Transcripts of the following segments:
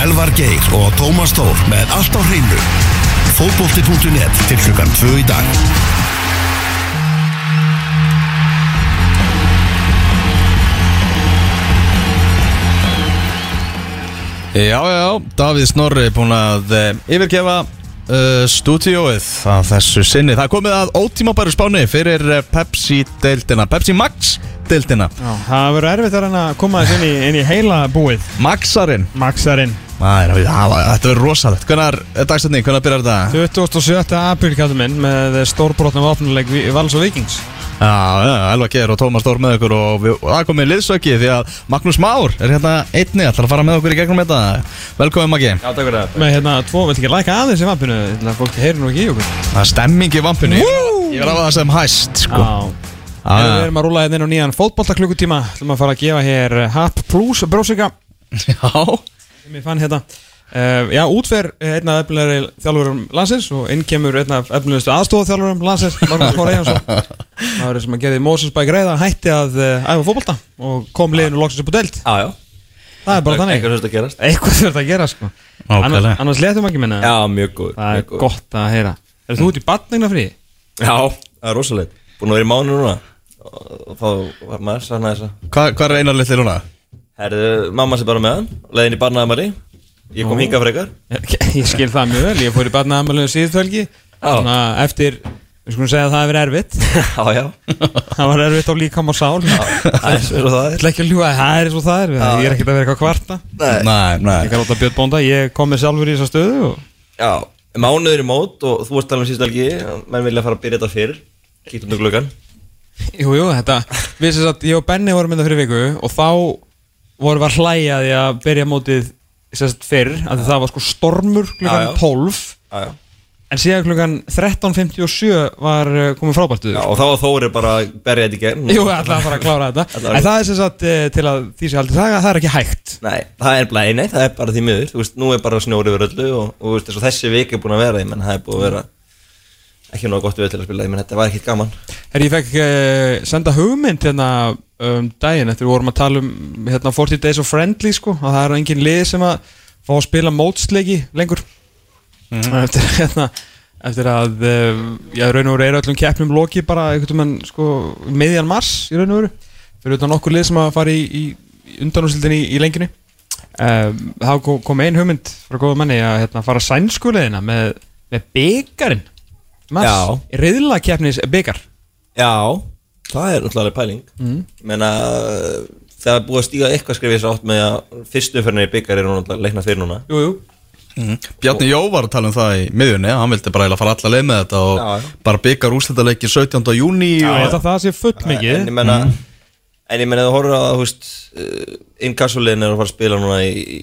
Elvar Geir og Tómas Tór með allt á hreinu. Fótbolti.net til klukkan 2 í dag. Já, já, já, Davíð Snorri er búinn að uh, yfirgefa uh, stúdíóið að þessu sinni. Það komið að ótímabæru spáni fyrir uh, Pepsi-deildina, Pepsi Max-deildina. Já, það verður erfitt að reyna að koma þess inn í, inn í heila búið Maxarinn. Maxarinn Æ, það, þetta verður rosalegt. Hvernig er dagsetning, hvernig byrjar þetta? 27. apríl kallum minn með stórbrotnum vopnuleik Vals og Vikings Já, já, Elva Geir og Tómas Stór með okkur og, við, og það komið liðsöki því að Magnús Már er hérna einni, ætlar að fara með okkur í gegnum þetta. Velkomin Maggi. Já, takk fyrir það Með hérna tvo, vilt ekki læka aðeins í vampinu að fólk heyri nú ekki í okkur Það er stemming í vampinu. Ég að hafa það sem hæst, sko. Já Já, Við já. erum að rúla hérna inn á nýjan fótboltaklukkutíma. Ætlum að fara að gefa hér Hap Plus brósika. Já. hérna. Uh, Já, útfer einn af efnilegri þjálfurum landsins og inn kemur einn af efnilegustu aðstofa þjálfurum landsins Magnús Már Eyjansson maður sem að gerði Mosesbæk greiða hætti að æfa fótbolta og kom liðinu loksins upp á deild. Já, já. Það er bara þannig. Eitthvað þurft að gerast. Eitthvað þurft að gera sko. Nákvæmlega. Annars, letum ekki minna. Já, mjög góð Það er gott að heyra. Er þú út í batningna frí? Já, það er rosalegt. Búin að vera í mánu núna Og þá var maður sann að þessa. Hvað hva er einar litli núna? Herðu, mamma sé bara með hann Leiðin í barnaðamari Ég kom Ó. hingað frekar. Ég skil það mjög vel, ég fór í batnaðamalegu síðutvelgi Svona eftir, við skulum segja að það hefur erfitt. Já, já. Það var erfitt á líkam og sál. Það er svo það er. Ætla ekki að ljúga, það er svo það er. Ég er ekkert að vera eitthvað að kvarta. Nei. Nei. Ég kan láta Björn Bónda, ég kom með sjálfur í þessa stöðu og... Já, mánuður í mót Og þú varst talað um síðust algi Menn vilja fara að byrja þetta fyrir Kíktum til gluggan Jú, jú, þetta Við sem sagt, ég og Benni vorum mynda fyrir viku Og þá vorum við að hlæja því að byrja mótið sérst fyrr að það var sko stormur klukkan Já, já. 12 Já, já. En síðan klukkan 13.57 var uh, komið frábærtuður Já, og þá var Þóri bara að berja þetta í gegn. Jú, að fara að klára þetta. En það er sem sagt uh, til að því sem haldið það, það er ekki hægt. Nei, það er bara, nei, það er bara því miður. Þú veist, nú er bara snjóri yfir öllu Og, og veist, þessi vik er búin að vera Ég menn, það er búin að vera Ekki nóg gott við til að spila Ég menn, þetta var ekkit gaman. Herri, ég fekk uh, senda hugmynd hérna um daginn eftir við vorum að tala um hérna 40 Days of Friendly sko og það er engin lið sem að fá að spila mótsleiki lengur. Eftir hérna eftir að uh, já, raun og veru er öllum keppnum loki bara veginn sko miðjan mars í raun og veru. Fyrir utan okkur lið sem að fara í, í, undanúsildin í, í lengjunni um, þá kom, kom ein hugmynd frá góða manni að hérna, fara sænskuleðina með, með byggarinn Já. riðla keppnis byggar Já, það er náttúrulega pæling mm. Menna, það er búið að stíga eitthvað skrifið þess átt með að fyrstu umferðinni í byggar er nú náttúrulega leikna fyrir núna Jú, jú Bjarni Jó var að tala um það í miðjunni Hann vildi bara eiginlega fara alla leið með þetta og Já, já. bara byggja rúslitaleiki 17. júni og... veit að það sé full mikið En ég menna En ég menna þú horfður að veist Innkassulegin er að fara að spila núna í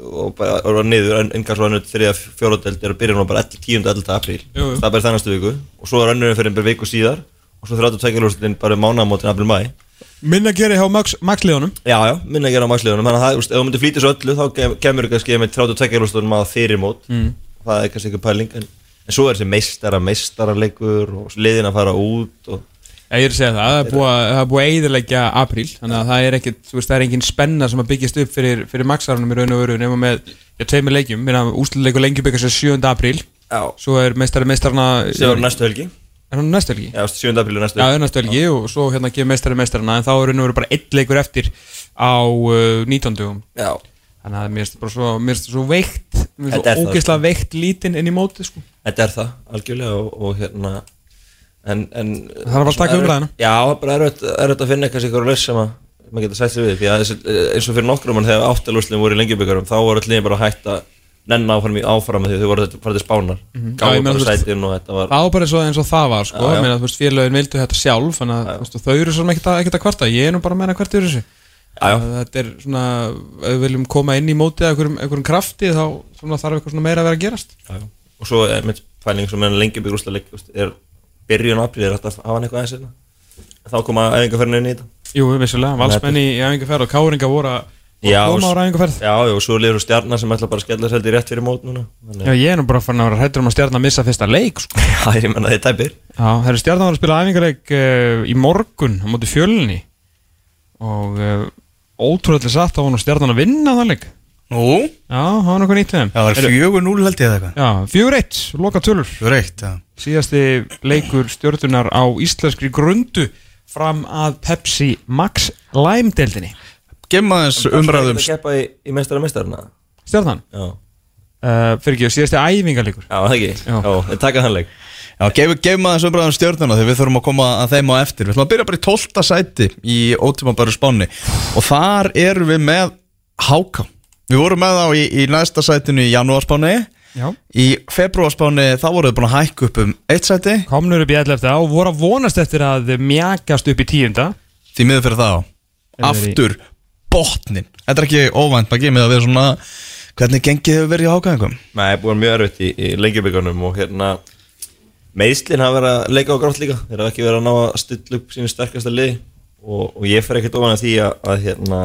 og bara og niður innkassulegin þriða fjóradeld er að byrja núna bara 10. 11. apríl það er bara þannastu viku og svo er önnurinn fyrir bara viku síðar og svo 32 lústin bara mánaðamótin april mæ Minna gerir hjá liðunum Já, já, minna gera á maksliðunum Þannig að það, ef þú myndir flýta svo öllu þá kem- kemur þú kannski með 32 lústunum að fyrir mót mm. það er kannski ekki pæling en, en svo er þessi meistara, meistararleikur og liðin að fara út og, ég er að segja það, það er búið að, er eiðilegja apríl Þannig að það er ekkit, þú veist, það er engin spenna sem að byggjast upp fyrir, fyrir Max-arunum í raun og veru Nefnum með, já, tveimur leikjum Minna, úsluleikur lengi byggjast er 7. apríl Já, Svo er meistari meistarna sem var næstu helgi Er hann næstu helgi? Já, 7. apríl er næstu Já, það er næstu helgi og svo hérna gefur meistari meistarna En þá er raun og veru bara einn leikur eftir á uh, 19. dögum Já, Þannig að mér finnst bara svo, svo veikt Mér Þetta er finnst svo það, ógeðslega veikt lítinn inn í móti, sko þetta er það, algjörlega og, og hérna en, en, Það þarf að taka umræðuna. Já, það er bara erfitt, að finna eitthvað laus sem að maður getur sætt sig við. Því að þessi, eins og fyrir nokkrum en þegar áttalúslim voru í lengjubikarum þá voru allir bara hægt að nenna áfram í áfram því þau voru farið til spánar. Mm gáðu meina, bara sætin og þetta var Það var bara eins og, það var sko, Já, já. Meina, veist, félögin vildu þetta sjálf þannig að veist, þau eru svona ekkert að, kvarta. Ég er nú bara að meina hvert eru. Að þetta er svona, ef við viljum koma inn í mótið af einhverjum, krafti þá þarf eitthvað meira að vera að gerast. Já, og svo er mitt pæling sem er byggur úrslag er byrjun april er hægt að hafa eitthvað aðeins hérna. Þá koma æfingarferðinu inn í þetta. Jú, vissulega, valsmenn í æfingarferð og káringa voru að Já, koma á æfingarferð já, já, og svo liður stjarnar sem ætla bara að skella seldi rétt fyrir mót núna. Þannig, Já, ég er nú bara fann að vera hættur um að stjarnan missa fyrsta leik sko. já, ég menna þið tæpir. Já, það er stjarnan var að spila æfingarleik uh, í morgun á móti fjölunni og uh, ótrúlega satt á hann og stjarnan að vinna leik Nú, Já, það var nokkuð nýtt við þeim. Það var fjögur núl held ég eða eitthvað. Já, fjögur eitt, loka tölur. Fjögur eitt, já. Síðasti leikur stjórnunar á íslenskri grundu fram að Pepsi Max Lime-deldinni Gemma þess umræðum Það keppa í, í meistara meistarna Stjórnan, Já, uh, fyrir ekki, síðasti æfingarleikur. Já það ekki. Já. En taka þann leik. Já, gefum gef aðeins umræðum stjórnuna þegar við þurfum að koma að þeim á eftir. Við ætlum að byrja bara í 12. sæti í ótímabæru spáni Og þar erum við með Háka Við vorum með þá í, í næsta sætinu í janúarspáni. Já. Í februarspáni þá voru við búin að hækka upp um eitt sæti. Komnur upp í 11. og voru að vonast eftir að mjakast upp í tíunda. Því miður fyrir þá Aftur botnin Þetta er ekki óvænt maður gemið að við svona Hvernig gengið hefur verið í hákaðingum? Nei, búin mjög erfitt í, í lengjubíkarnum og hérna meðslinn hafa verið að leika á grátt líka. Þeir hafa ekki verið að ná að stilla upp sínu sterkasta lið og, og ég fer ekkert ofan að því að, að hérna,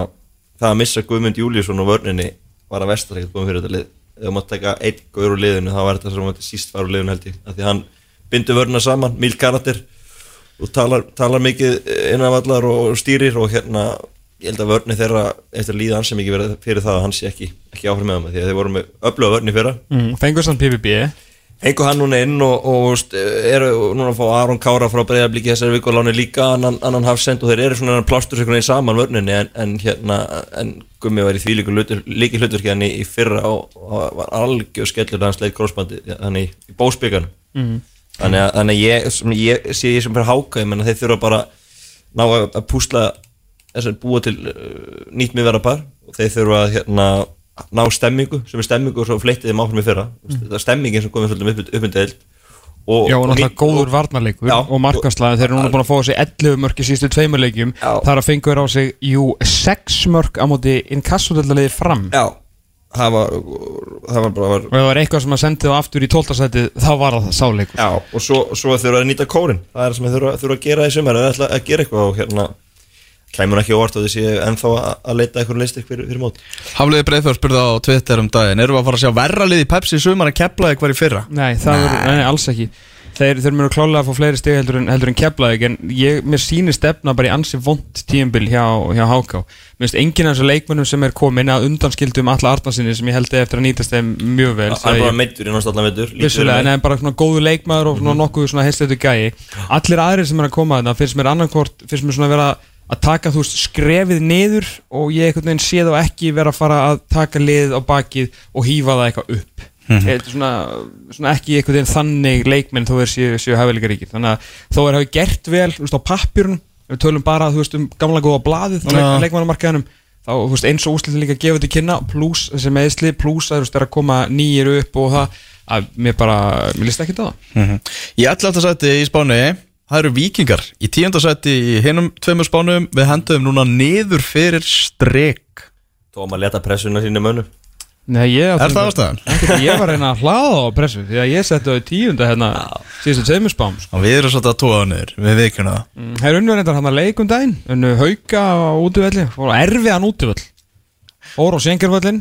það að missa Guðmund Júlíusson og vörninni var að vestar ekkert búin fyrir þetta lið. Þú mátt taka einn gaur úr liðinu þá var þetta sem þetta síst var úr liðinu held ég. Því hann bindur vörnina saman, mýl karakter og talar, talar mikið innan vallar og stýrir og hérna ég held að vörni þeirra eftir að líða hans sem ekki verið fyrir það að hann sé ekki, ekki áfram með hann því að þeir voru með öfluga vörni fyrra. Mm. Fengur samt PPB Hengu hann núna inn og, og eru núna að fá Aron Kára frá Breiðablíki þessari viku og láni líka annan, annan hafsend og þeir eru svona plástur sig saman vörninni en, en hérna en Gummi var í því líki hlutverki hann í, í fyrra og, og var algjör skellur hans leik grósbandi hann í, í bósbyggan Mhm. þannig að, þannig að ég, sem ég sé ég sem fyrir háka ég menna þeir þurfa bara ná að, að púsla þess að búa til uh, nýtt miðverða par og þeir þurfa að hérna ná stemmingu sem er stemmingu og svo fleittið þeim áfram í fyrra mm. það er stemmingin sem komið svolítið upp, upp um deild og, Já, og náttúrulega góður varnarleikur Já. og markaslæði, þeir eru núna búin að fá á sig 11 mörk í síðustu tveimur leikjum Já. þar að fengur á sig, jú, 6 mörk á móti inkassodellaliði fram Já, það var það var bara var, og það var eitthvað sem að sendi þá aftur í 12. sæti þá var það sáleikur Já, og svo, svo þurfa að nýta kórin það er það sem þurfa að gera í sumar að eitthvað kæmur ekki óvart og þessi ennþá að, að leita eitthvað listik fyrir, fyrir mót? Hafliði Breiðfjörð spurði á Twitter um daginn Erum við að fara að sjá verra lið í Pepsi sumar en keplaði hver í fyrra? Nei, það er, nei, alls ekki. Þeir, þeir munu klálega að fá fleiri stig heldur en, heldur en keflaðið en ég, mér sýnir stefna bara í ansi vond tíumbil hjá, hjá HK Mér finnst enginn af þessu leikmönnum sem er komin að undanskildum alla Arnarsinni sem ég held eftir að nýtast þeim mjög vel Það er bara meittur í náttúrulega meittur Vissulega, en það er bara svona góðu leikmaður og svona nokkuð svona heilsleitu gæi. Allir aðrir sem er að koma þarna finnst mér annarkvort finnst mér svona vera að taka þú veist skrefið niður og ég einhvern veginn sé þá ekki vera að fara að taka liðið á bakið og hýfa það eitthvað upp Þetta er svona, svona ekki einhvern veginn þannig leikmenn þó er séu, séu hæfileika ríkir þannig að þó er hafi gert vel veist, á pappjörun við tölum bara þú veist, um gamla góða blaðið á leik, Já. leikmannamarkaðanum þá veist, eins og úslitin líka gefa þetta kynna pluss þessi meðsli, pluss að þú veist, er að koma nýjir upp og það að mér bara, mér líst ekki á það Í 11. sæti í Spáni Það eru vikingar Í 10. sæti í hinum tveimur Spánum Við henduðum núna niður fyrir strek Tóma að leta pressuna sínu mönnum Nei, ég, Er það ástæðan? Ég var að reyna að hlaða á pressu því að ég setti á tíunda hérna síðustu tveimur spám sko. Og við erum svolítið að tóa niður Við vikuna það Það er unnu reyndar hann að leikum daginn unnu hauka á útivelli fór á erfiðan útivell fór á sengjörvellin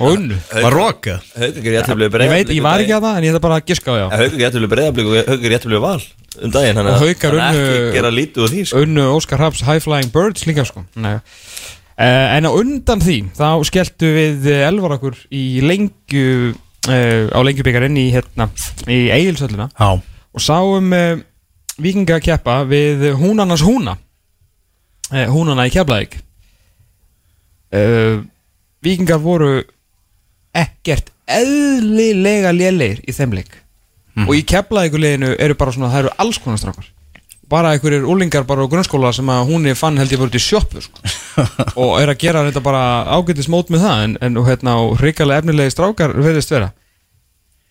og unnu. Var roka ég veit, ég var ekki að það en ég ætla bara að giska á já. Haugur að breyðablík og Haugur að val um daginn Og að unnu- ekki gera lítið úr því sko. unnu Óskar Hafs High Flying Birds líka sko. Nei. Uh, en á undan því þá skelltu við eh, elvar okkur í lengju uh, á lengjubíkarinn í hérna í Egilsöllina Já. Og sáum uh, vikinga að keppa við húnarnas húna. Uh, húnana í keflaðik uh, vikingar voru ekkert eðlilega lélegir í þeim leik. Og í keflaðikuleginu eru bara svona það eru alls konar strákar. Bara einhverjir úlingar bara á grunnskóla sem að húnni fann held ég bara út í sjoppu sko. og er að gera þetta bara ágætis mót með það en, en hérna, og hrikalega efnilegi strákar verðist vera.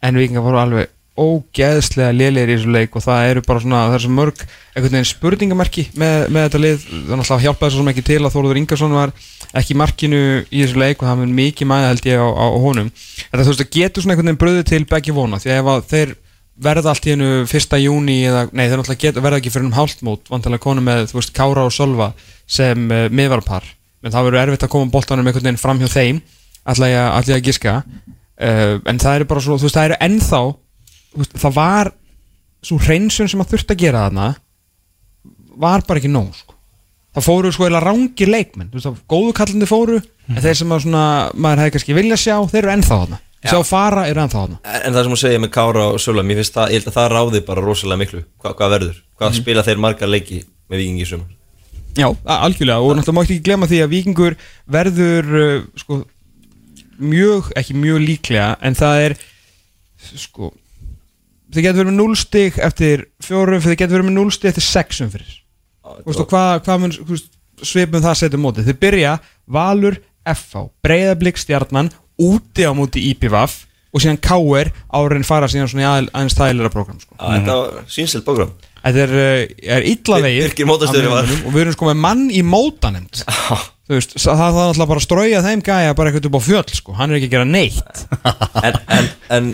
En vikingar voru alveg ógeðslega lélegir í þessu leik og það eru bara svona, það er svo mörg einhvern veginn spurningamarki með, með þetta lið. Þannig að hjálpa þessu sem ekki til að Þóruður Ingarsson var ekki markinu í þessu leik og það mun mikið mæða held ég á, á, á honum. Þetta þú veist það getur svona einhvern veginn bröðið til beggi vona því að ef að þeir verða allt í hennu fyrsta júni eða, nei þeir náttúrulega geta, verða ekki fyrir um hálftmót vantilega konu með, þú veist, Kára og Solva sem uh, miðvarpar en það verður erfitt að koma boltanum einhvern veginn fram hjá þeim ætla ég, að- að giska. Uh, en það eru bara svo, þú veist, það eru ennþá veist, það var svo hreinsun sem að þurft að gera þarna var bara ekki nóg sko. Það fóru sko eða rangir leikmenn. Þú veist það góðu kallandi fóru en þeir sem að svona, maður hefði kannski vilja sjá þeir eru ennþá þarna, sjá fara eru ennþá þarna. En en það sem hún segja með Kára og Söla Mér finnst það, ég held að það ráði bara rosalega miklu Hva, Hvað verður, hvað spila þeir margar leiki með vikingi í sumar? Já, algjörlega og náttúrulega mátti ekki glemma því að Víkingur verður uh, sko, mjög, ekki mjög líklega en það er sko þið getur verið með 0 stig eftir fjórum, þið getur verið með 0 stig eftir 6 fyrir Og hvað hva mun svipum það setja mótið þið byrja Valur, FH, Breiðablík stjarnan, úti á móti IPVAF og síðan KR árin fara síðan svona í aðeins aðeins þægilega program sko. Já, Þetta var sínselt program Þetta er, uh, er illa vegið og við erum sko með mann í mótanemnd Þú veist, það það er alltaf bara að strauja þeim gæja bara eitthvað upp á fjöll sko, hann er ekki að gera neitt. En, en, en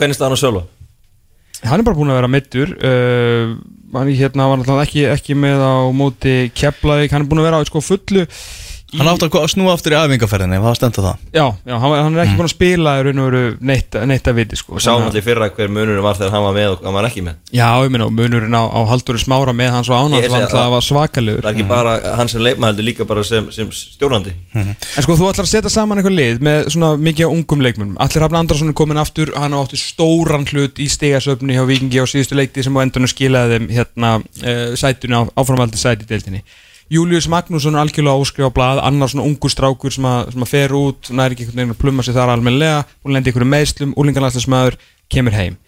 hvernig staðan á Söla? Hann er bara búin að vera mittur uh, hann hérna var alltaf ekki, ekki með á móti Keflavík, hann er búin að vera á sko fullu í, Hann átti að snúa aftur í æfingarferðinni, hvað stendur það? Já, já, hann, hann er ekki búin að spila í raun og veru neitt, neitt að viti sko. Og sáum allir fyrra hver munurinn var þegar hann var með og hann var ekki með. Já, ég meina, og munurinn á, á Halldóri Smára með hans og Ég var alltaf það. að var svakalegur. Það er ekki bara hann sem leikmaður heldur líka bara sem, sem stjórnandi. En sko, þú ætlar að setja saman eitthvað lið með svona mikið ungum leikmunum Allir Hafn Andrason er komin aftur, hann á áttu stóran hlut í stegasöfni hjá Vikingi á síðustu leikti sem á endunum skilaði þeim hérna uh, Július Magnússon er algjörlega óskrif á blað annar svona ungur strákur sem að, sem að fer út næri ekki einhvern veginn að plumma sig þar almennilega og lendi einhverju meðslum, úlingarlæslismæður kemur heim.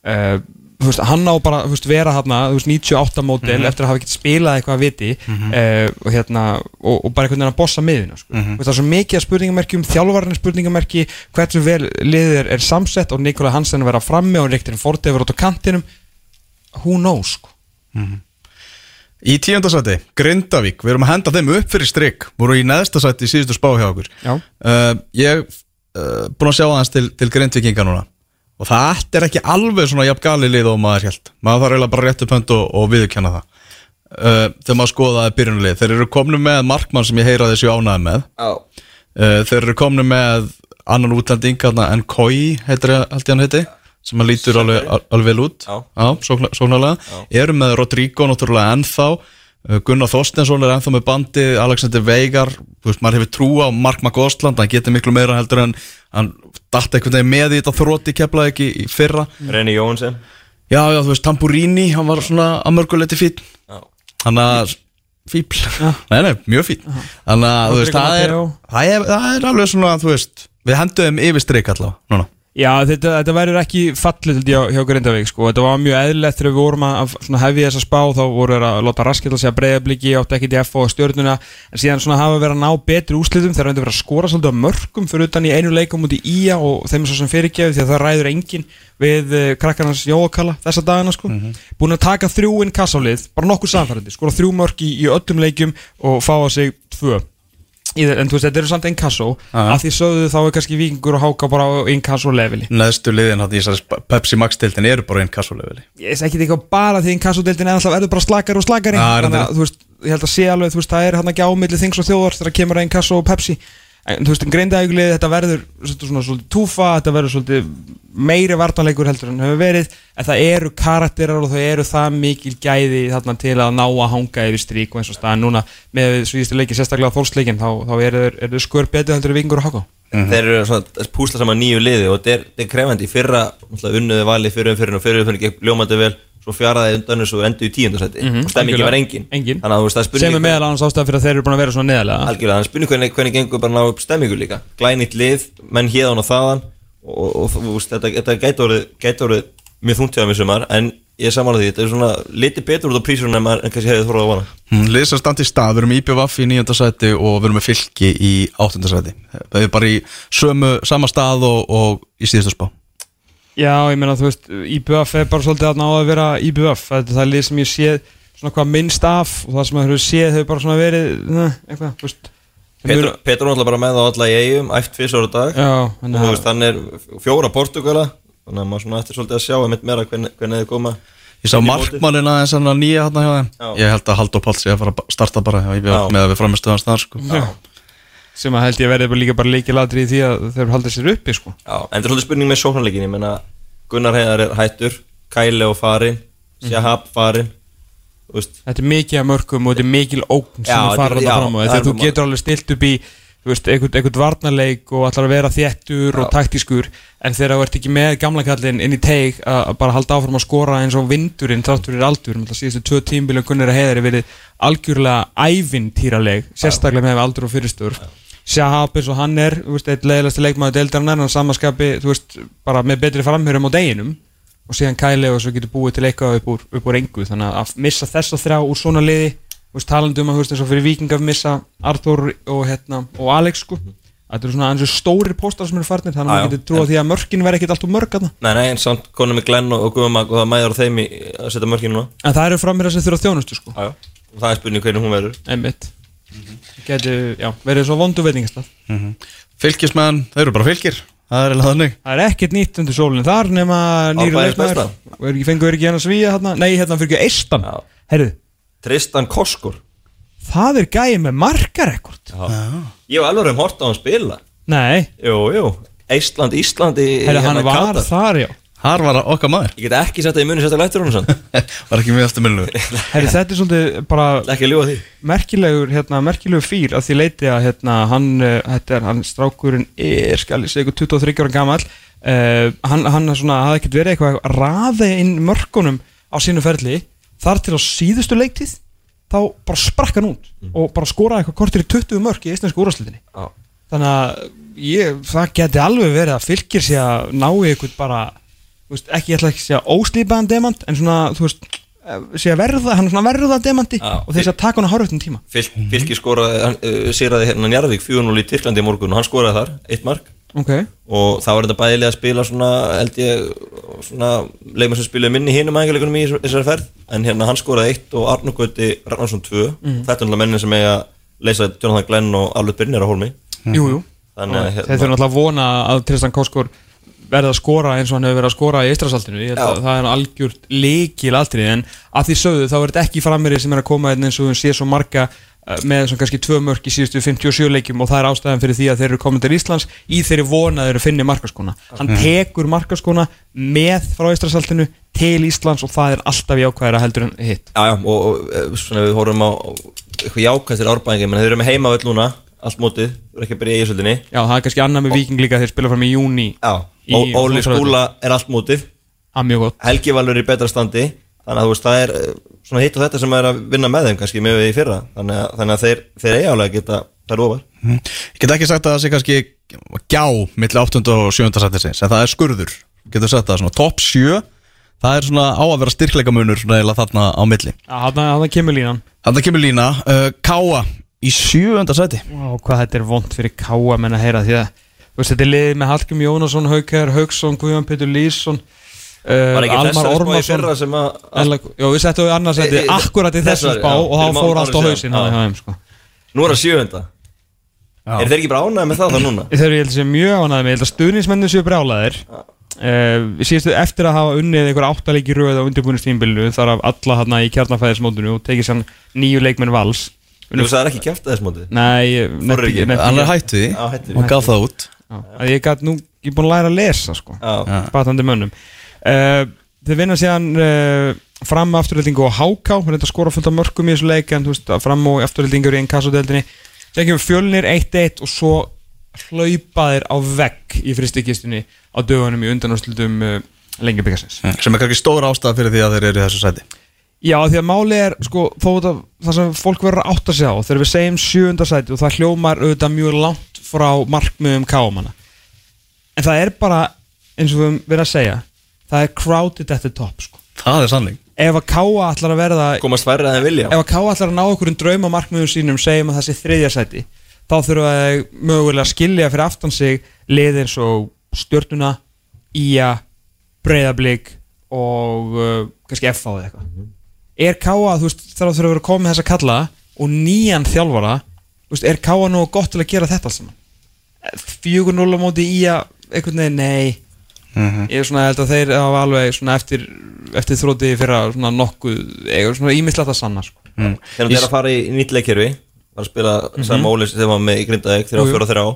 Uh, veist, hann á bara veist, vera hann 98 módel eftir að hafa ekkert spilað eitthvað að viti uh, og, hérna, og, og bara einhvern veginn að bossa miðuna sko. mm það er svo mikið af spurningamerkjum þjálfarinn er spurningamerki hversu vel liðið er, er samsett og Nikola Hansen að vera frammi og Riktin Forte verið út á kantinum. Who knows sko. Í tíundasæti, Grindavík, við erum að henda þeim upp fyrir strik. Voru í neðsta sæti í síðustu spá hjá okkur. Já. uh, Ég uh, búin að sjá aðeins til, til Grindvíkinga núna. Og það er ekki alveg svona jafn gali lið og maður held maður þarf eiginlega bara rétt upp hönd og, og viðurkenna það. Uh, þegar maður skoðaði byrjunlið þeir eru komnu með markmann sem ég heyra þessu ánæði með. Já. Uh, þeir eru komnu með annan útlending hérna, en Koi heitir ég held ég hann heiti sem hann lítur alveg, al- alveg vel út. Sóknarlega. Eru með Rodrigo náttúrulega ennþá. Uh, Gunnar Þorstensson er ennþá með bandi Alexander Veigar, þú veist, maður hefur trú á Mark McGostland, hann getur miklu meira heldur en hann datt einhvern veginn með í þetta þrótti keflaði ekki í fyrra. Renni Jóhansen. Já, já, þú veist, Tamburini, hann var svona að mörguleiti Já. Hann að fíbl, nei, nei, mjög fín þannig að, þú veist, það er, það er alveg svona, þú veist við henduðum yfir strik allavega, núna Já, þetta, þetta verður ekki fallið hjá, hjá Grindavík sko. Þetta var mjög eðlilegt þegar við vorum að að svona hefja þessa spá þá voru þeir að láta raskil að segja breyðabliki átti ekki í FO og stjórnuna en síðan svona hafa verið að ná betri úslitum þeir reyndi verið að skora svolítið á mörgum fyrir utan í einu leikum út í IA og þeim svo sem fyrirgefið því að það ræður engin við uh, krakkarnas jókala þessa dagana sko. búin að taka þrjú inn kassálið bara nokkuð samfærandi, skora þrjú mörg í, í öllum leikum og fá á sig tvö en þú veist, þetta eru samt inkasso. Já. að því sögðu þá er kannski vikingur og háka bara á inkasso leveli. Neðstu liðin hann í Pepsi Max tildin eru bara einn kassuleveli ég veist ekki eitthvað bara því inkassodeildin er alltaf verður bara slakari og slakari. Já, þannig að þú veist, ég held að sé alveg þú veist, það er hann ekki ámilli þings og þjóðar þegar kemur að inkasso og Pepsi en þú veist, greindaðuglið, þetta verður svona, svona, svolítið túfa, þetta verður svolítið meiri vartanleikur heldur en hefur verið en það eru karakterar og það eru það mikil gæði þarna til að ná að hanga yfir strík og eins og staðan núna með svíðistu leiki, sérstaklega þólsleikin þá, þá eru eru þeir skör betur heldur en vikingur og háka Þeir eru svona að púsla saman nýju liði og þetta er, þetta er krefandi í fyrra unnuði valið fyrir um fyrir og fyrir um fyrir gekk ljómandi vel svo fjaraði undan þessu og endur í tíundarsæti Mhm, og stemmingi var engin. Engin. Sem er meðal annars ástæða fyrir að þeir eru búin að vera svona neðalega Algjörlega, þannig spurning hvernig, hvernig gengur bara ná upp stemmingu líka? Glænýtt lið, menn hérðan og þaðan og, og, og þetta, þetta gæti orðið, mjög þúntjáðum í sumar en ég samanlega því, þetta er svona litið betur út á prísunum en, maður- en kannski hefði þorðað að vana Hmm, Lið sem standi í stað, við erum í IPVF í nýjöndasæti og við erum með fylki í áttundasæti Já, ég meina þú veist, IBF er bara svolítið að ná að vera IBF Þetta er það lið sem ég séð svona hvað minnst af og það sem maður hefur séð hefur bara svona verið ne, eitthvað, þú veist Petur, Petur er náttúrulega bara með á alla í eigum, æft fyrst ára dag Já, og þú veist, hann er fjóra Portugala þannig að maður svona eftir svolítið að sjá einmitt meira hvernig, hvernig þið koma Ég sá inn í mótið. markmannin aðeins hann að nýja hann hjá þeim Já. Ég held að Halldór Páls ég að fara að starta bara Já. með að við framistöðast þar sko. Já. Sem að held ég bara líka bara líkilatri í því að þeir haldið sér uppi sko. Já, en það er svolítið spurning með sóknarleikin ég menna Gunnar Heiðar er hættur Kæle og farin Sjahab farin veist, Þetta er mikið af mörgum og þetta er mikil ógn sem Já, að fara þetta- já, fram á. það er Þegar þú getur alveg stilt upp í þú veist, einhvern, einhvern varnarleik og ætlar að vera þéttur og taktískur en þegar þú ert ekki með gamla kallinn inn í teig að að bara halda áfram að skora eins og vindurinn þátt fyrir aldur. Um síðustu tvö tímbilum kunnir að heiðari verið algjörlega ævintýraleg sérstaklega með aldur og fyrirstur Shahab eins og hann er, eitt leiðilegasti leikmaður deildarinnar, hann samaskapi, þú veist, bara með betri framhjörum á deginum og síðan kæli og svo getur búið til eitthvað upp upp úr engu. Þannig að missa þessa þrjá úr svona liði þú veist, talandi um að eins og fyrir viking að missa Arthur og, hérna, og Alex sko. Þetta eru svona aðeins stórir póstar sem eru farnir þannig að maður getur trúa því að mörkin verði ekkit allt úr mörg þarna. nei, nei, en samt konum með Glenn og, og Guðmag og það mæður á þeim í að setja mörkinu núna. En það eru framir sem þurfa þjónustu sko. Já, já. og það er spurning hvernig hún verður. Einmitt getur, já, verið svo vondu veitingastaf Fylkismenn, þeir eru bara fylgir. Það er eiginlega þannig. Það er ekkert nýtt undir sólinn þar nema leikmaður. besta. og er ekki fengur ekki hann að svíja hérna nei, hérna fyrir ekki eistan. Já. herru, Tristan Koskur. Það er gæði með markarekord. Ég var alveg um hort á hann spila. Nei, jú, jú, Ísland, Íslandi herru, hann var þar já Har var okkar maður. Ég get ekki sett það í muni sérstaklega eftir hún sann Var ekki mjög eftir minnu herru, þetta er svolítið bara ekki að ljúa því. merkilegur, hérna, merkilegur fíl að því leiti að hérna, hann, uh, þetta er, hann strákurinn er, skal ég segja, ykkur 23 ára gamall. Uh, hann, hann er svona, hafði ekkert verið eitthvað að raði inn mörkunum á sínu ferli, þar til á síðustu leiktið, þá bara sprakk hann út og bara skoraði eitthvað kortir í 20 mörk í íslensku úrvarslitinni Já. þannig að ég, það geti alveg verið að fylgir sér að ná eitthvað bara, veist, ekki, ég ætla ekki að segja óslýpaðan demant, en svona, þú veist eh, sé að verða, hann er svona verða demanti Já. og þess að taka hann á horfðum tíma. Fylk, Fylki skoraði, hann uh, sýraði hérna Njarðvík 4-0 í Tyrklandi í morgun og hann skoraði þar, eitt mark. Ok, og þá var þetta bæðilega að spila svona, held ég, svona leikmenn sem spilaði minni hinum ægileikunum í þessari ferð. En hérna hann skoraði eitt og Gauti Ragnarsson 2 Mhm. þetta er náttúrulega mennin sem eiga að leysa Jonathan Glenn og Albert Brynjar á hólmi. Jú, jú. Þannig að þeir þurfa náttúrulega að vona að Tristan Kóskor verði að skora eins og hann hefur verið að skora í Já. það er algjört leikil aldrei en að því sögðu þá er þetta ekki frammeiri sem er að koma inn eins og við sé svo marga eh, með svona kannski tvö mörk í síðustu 57 leikjum og það er ástæðan fyrir því að þeir eru komin til Íslands í þeirri vona að finni markaskona. Hann tekur markaskona með frá Ístrasaltinu til Íslands og það er alltaf jákvæðara heldur en hitt. Já, já, og, og eh, svona við horfum á eitthvað jákvæmt til árbæðingi menn þeir eru með heimavöld núna, allt mótið þú eru ekki að byrja í eigisöldinni já það er kannski annað með Viking líka þeir spila fram í júni Já, Í Ó- Óli. Skúla er allt mótið. Að mjög gott. Helgi Valur er í betra standi þannig að þú veist, það er eh, svona hitt og þetta sem er að vinna með þeim kannski með við í fyrra. Þannig að, þannig að þeir, þeir eiga alveg að geta þær ofar. Ég get ekki sagt að það sé kannski gjá milli 8. og 7. sættisins en það er skurður, getur sagt það svona top 7, það er svona á að vera styrkleikamunur þarna á milli. Það kemur línan. Þannig kemur lína, uh, Káa í 7. sæti. Vá, hvað þetta er vond fyrir káa menn að heyra því að þú veist, þetta er liðið með Hallgrim Jónasson, Haukar, Hauksson, Guðjón Pétur Lýsson uh, Var ekki Almar þessari spá í Ormarsson. fyrra sem að Ella, Já, við settum við annars E- e- akkurat í þessu þessari, spá já, og þá fór allt á hann þeim, sko. nú er það sjöfunda Er þeir ekki bara ánægði með það það núna? Þeir eru ég held að sé mjög ánægði með, ég held að stuðnismennu séu brjálæðir uh, síðustu eftir að hafa unnið einhver áttalegi röð á undirbúinustímbilinu þar af alla þarna í kjarnafæðismótinu og tekið sann nýju leikmenn vals Þú veist það er ekki kæft að þess móti Nei, Hann ekki- er því. og gaf það út. Já, að ég gæti nú, ég er búin að læra að lesa sko, Já, batandi mönnum. Uh, Þeir vinna síðan uh, fram afturhaldingu og háká reynda að skora fullt af mörgum í þessu leik en þú veist, að fram og afturhaldingur í einn kassadeldinni Þegar kemur fjölnir 1-1 og svo hlaupa þeir á vegg í fristikistunni á dögunum í undanúrslutum uh, lengjabikarsins sem er kannski stóra ástæða fyrir því að þeir eru í þessu sæti Já, því að máli er, sko, þó þetta, það sem fólk verður að átta sig á, þegar við segjum sjöunda sæti og það hljómar auðvitað mjög langt frá markmiðum kámanna. En það er bara, eins og við verið að segja, það er crowded at the top, sko. Það er sannleik Ef að káa ætlar að verða, komast að þeim vilja ef að káa ætlar að ná okkur um drauma markmiðum sínum, segjum að það sé þriðja sæti, þá þurfa þeir mögulega að skilja fyrir aftan sig liðir eins og stjörnuna, ía, breyðablík og uh, kannski FH eða eitthvað er Káa, þú veist, þarf að þurfa að vera komið þess að kalla og nýjan þjálfara veist, er Káa nú gott til að gera þetta alls saman 4-0 á móti í að einhvern veginn, nei ég er svona held að þeir hafa alveg svona eftir, eftir þrótið fyrir að svona nokkuð, eiga svona ímislegt að sanna sko. mm. Þegar þeir að fara í nýtt leikkerfi var að spila Mhm. Sam Ólis þegar var með í Jú, jú. var fjóra þeirra á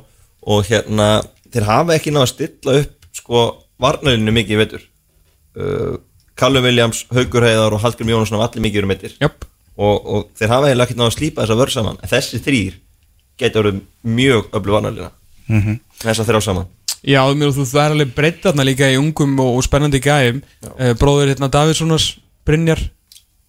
og hérna þeir hafa ekki náða að stilla upp sko varnarinu mikið í vetur uh, Callum Williams, Haugur Heiðar og Hallgrim Jónasson af allir mikið eru meittir Jöp og, og þeir hafa eiginlega ekkert náða að slípa þessa vörð saman. En þessi þrýr geti orðið mjög öflug varnarlina mm -hmm. þess að þrjá saman. Já, mér, þú, er alveg breytt þarna líka í ungum og, og spennandi gæjum. Uh, Bróður hérna Davidssonars Brynjar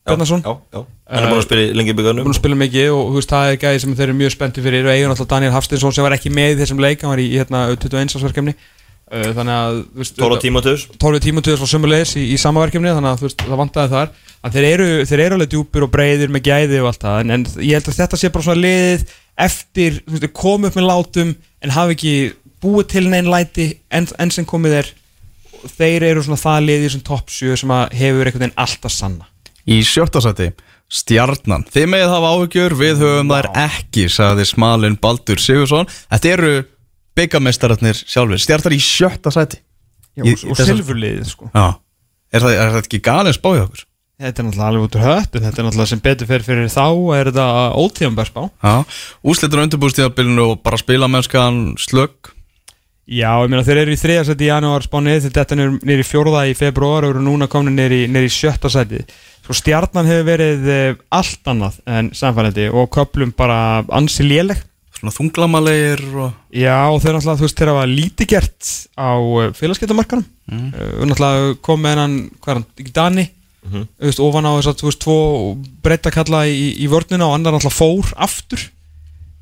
Bjarnason. hann er búin að spila lengi í byggarnum búin að spila mikið og þú veist það er gæði sem þeir eru mjög spennti fyrir. Og eigur náttúrulega Daniel Hafstinsson sem var ekki með í þessum leik hann var í hérna 21. ásverkefni uh, þannig að Tóra Tímoteus. 12 tímutuðis var sömulegis í, í sama verkefni þannig að veist það vantaði þar. Að þeir eru, þeir eru alveg djúpir og breyðir með gæði og allt það en, en ég held að þetta sé bara svona liðið eftir, þú veist, koma upp með látum en hafi ekki búið til neinn læti enn en sem komið er þeir eru svona það liðið sem topp 7 sem að hefur einhvern veginn alltaf sanna. Í sjötta sæti, Stjarnan. Þið megið hafa áhugjur, við höfum þær ekki sagði smalinn Baldur Sigursson Þetta eru byggamestararnir sjálfur Stjarnar í sjötta sæti Já, Í- og, í og þessar- silfurliðið sko Já, er það, er það ekki galið spáið okkur? Þetta er náttúrulega alveg út úr höttu, þetta er náttúrulega sem betur fyrir fyrir þá er þetta ótíðanbærsbá. Já, úslitur undirbúrstíðabilinu og bara spila mennskan slögg Já, ég meina þeir eru í þriða seti í janúar spánið, þetta er niður í fjórða í februar og eru núna komin niður í, niður í sjötta seti. Svo stjarnan hefur verið eh, allt annað en samfælandi og köplum bara ansi léleg. Svona þunglamalegir og Já, og þeir náttúrulega, þú veist, þeir hafa lítið gert á félagskeptamarkanum. Mm. Uh, náttúrulega kom með hennan, hvað er hann, Dani, þú veist, ofan á þess að, þú veist, tvo breyttakalla í, í vörnina og annar náttúrulega fór aftur.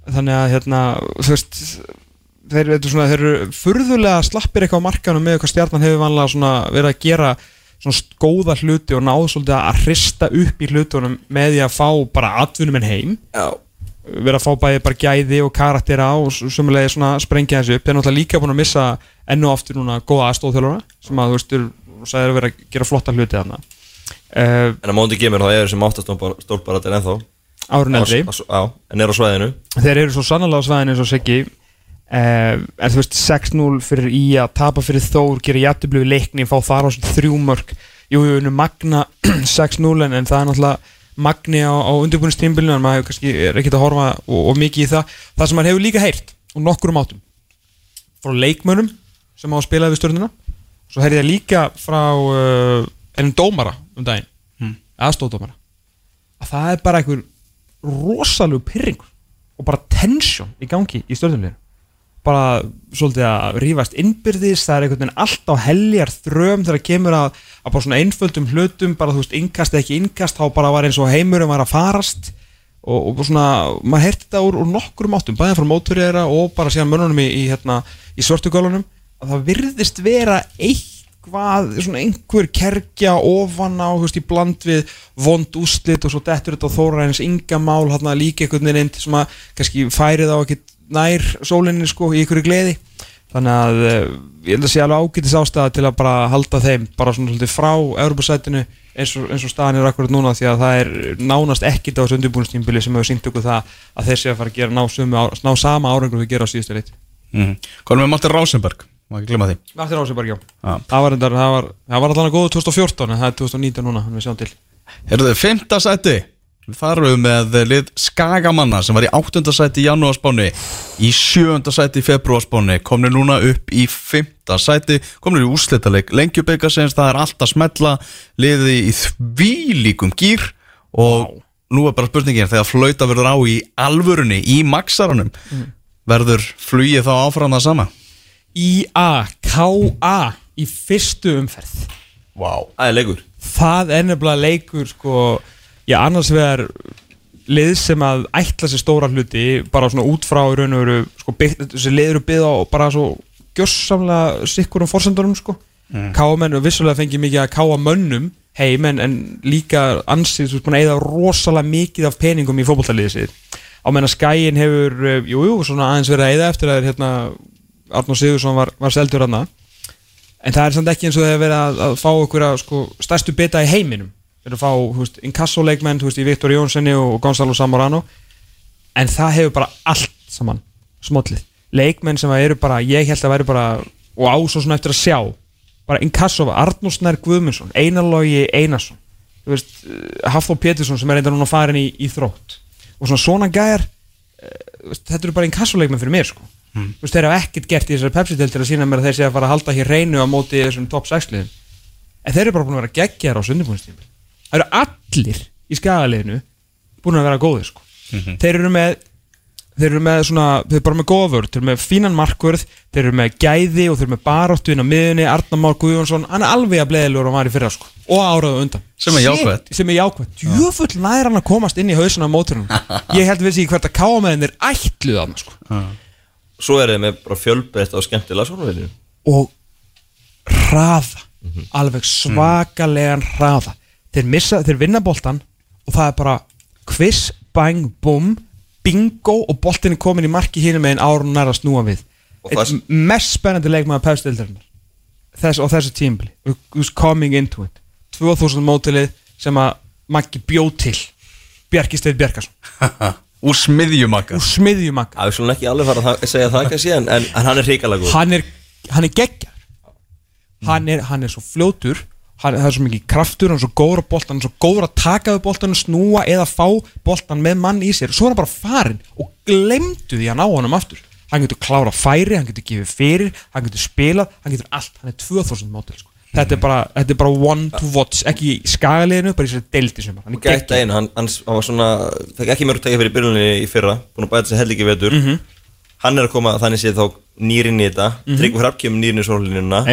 Þannig að, hérna, þú veist, þeir, þetta er svona, þeir eru furðulega slappir eitthvað á markanum með hvað stjarnan hefur vanlega svona verið að gera svona góða hluti og náðu svolítið að hrista upp í hlutunum með því að fá bara atvinnum en heim Já, vera að fá bæði bara gæði og karaktera og sömulega svona sprengja þessu upp. Þeir er náttúrulega líka búin að missa ennu aftur núna góða aðstóðþjálfara sem að þú veist, þú sagðir að vera að gera flotta hluti þarna. Uh, en að móndi gemur þá er þessi máttastólparatir ennþá. Árun eldri. Á- á- Já, en er á svæðinu. Þeir eru svo sannlega á svæðinu eins og Siggi. Uh, en þú veist 6-0 fyrir í að tapa fyrir Þór gera jættublöfu leikni, fá þar á svona þrjú mörg jú, jú, magna 6-0 en, en það er náttúrulega magni á, á undirbúinistímbilinu en maður kannski er ekkert að horfa og, og mikið í það það sem maður hefur líka heyrt og nokkurum átum frá leikmönum sem á að spila við stjórnina svo heyrði ég líka frá uh, ennum dómara um daginn hmm. aðstóðdómara að það er bara einhver rosalegu pyrringur og bara tension í gangi í stjórnumleginu bara svolítið að rífast innbyrðis, það er einhvern veginn allt á heljar þröm þegar kemur að, að bara svona einföldum hlutum, bara þú veist, innkast eða ekki innkast, þá bara var eins og heimurum var að farast og, og svona maður heyrti þetta úr, úr nokkur áttum, bæðið frá móturera og bara síðan mönnunum í, í, hérna, í svörtugölunum, að það virðist vera eitthvað, svona einhver kerkja ofan á, þú veist, í bland við vond úslit og svo dettur þetta þóra eins yngamál, hérna líka einhvern veginn sem að kannski færið á ekkert nær sólinni sko í ykkur gleði þannig að uh, ég held að sé alveg ágætis ástæða til að bara halda þeim bara svona svolítið frá Europasætinu eins eins og staðan er akkurat núna því að það er nánast ekkit á þessu undirbúinustímbili sem hefur sínt okkur það að þeir sé að fara að gera ná, sömu, ná sama árangur þau gera á síðustu leitt mm. Er með Martin Rásenberg? Má ekki glemma því Martin Ráseberg, já Já. það var, var, það var allan að góða 2014 en það er 2019 núna, við sjáum til Herðu, fymta sæti Við farum með lið Skagamanna sem var í áttunda sæti í janúarspáni í sjöunda sæti í februarspáni komnir núna upp í fymta sæti komnir í úrslitaleg lengjubika sem það er allt að smetla liði í þvílíkum gýr og nú er bara spurningin þegar flauta verður á í alvörunni í maksaranum verður flugið þá áfram það sama? IA-KA í fyrstu umferð. Wow. Það er leikur það er nefnilega leikur sko, já annars vegar lið sem að ætla sér stóra hluti bara svona út frá í raun og veru sko, byggt, þessi lið eru byggð á bara svo gjörsamlega sikkurum forsendunum sko. mm. káamenn og vissulega fengi mikið að káa mönnum heim en, en líka ansið eða rosalega mikið af peningum í fótballtaliðið sitt á menn að skæin hefur, eh, jú, svona aðeins verið að eða eftir að hérna, Arnó Sigursson var, var seldur hann en það er samt ekki eins og það er verið að, að fá okkur að sko, stærstu bita í heiminum við erum að fá, inkassoleikmenn í Viktor Jónssoni og Gonzalo Zamorano. En það hefur bara allt saman, smollið. Leikmenn sem eru bara, ég held að væri bara og á svo svona eftir að sjá. Bara inkassova, Arnús Nær Guðmundsson Einarlogi Einarsson. Eh, Hafþór Pétursson sem er reynda núna farin í, í þrótt og svona svona gæjar eh, þetta eru bara inkassoleikmenn fyrir mér sko. Þú veist, þeir hafa ekkert gert í þessari Pepsi-del til að sína mér að þeir sé að fara að halda hér reynu á móti þessum top 6 liðum. En þeir eru bara búin að vera geggjar á sundibúinstími það eru allir í skagaliðinu búin að vera góðir sko. þeir eru með þeir eru með svona, þeir eru bara með góðvörð þeir eru með fínan markvörð, þeir eru með gæði og þeir eru með baráttu inn á miðunni Arnar Már Guðjónsson, hann er alveg að bleðilegur og var í fyrra sko, og áraðu undan. Sem er Shit, jákvætt. sem er jákvæmt, djöfull nær hann að komast inn í hausuna á móturinn ég held við sig hvert að káa með þeir ætluð hann sko. Svo er þið með bara fjölbreytt og skemmtilega svona og hraða. Alveg svakalegan hraða þeir, missa, þeir vinna boltan og það er bara quiz, bang, bum bingo og boltin er komin í marki hínum megin árun nær að snúa við. Einn það- mest spennandi leikmaður pefstildarinnar þess, og þessu tímbli coming into it? 2000 mótilið sem að Maggi bjóð til. Bjarki Steinn Bjarkarsson Úr smiðjumakka. Úr smiðjumagga Það er svona ekki alveg fara að segja það kannski en, en, en hann er hrikalega góð hann er, hann er geggjar hann er, hann er svo fljótur hann, það er svo mikið kraftur, hann er svo góður á boltan hann er svo góður að taka við boltan snúa eða fá boltan með mann í sér. Svo er hann bara farin og glemdu því að ná honum aftur. Hann getur klára færi, hann getur gefið fyrir hann getur spilað, hann getur allt. Hann er 2000 mótil sko. þetta, er bara, þetta er bara one to watch, ekki í skagaliðinu bara í sér deildi sem hann er hann, hann, hann var svona fekk ekki mörg tekja fyrir byrjunni í fyrra búin að bæta held ekki vetur. Mhm. Hann er að koma þannig séð þá nýrin í þetta mm -hmm. Tryggvi Hrapp kemur nýrin í sónlínuna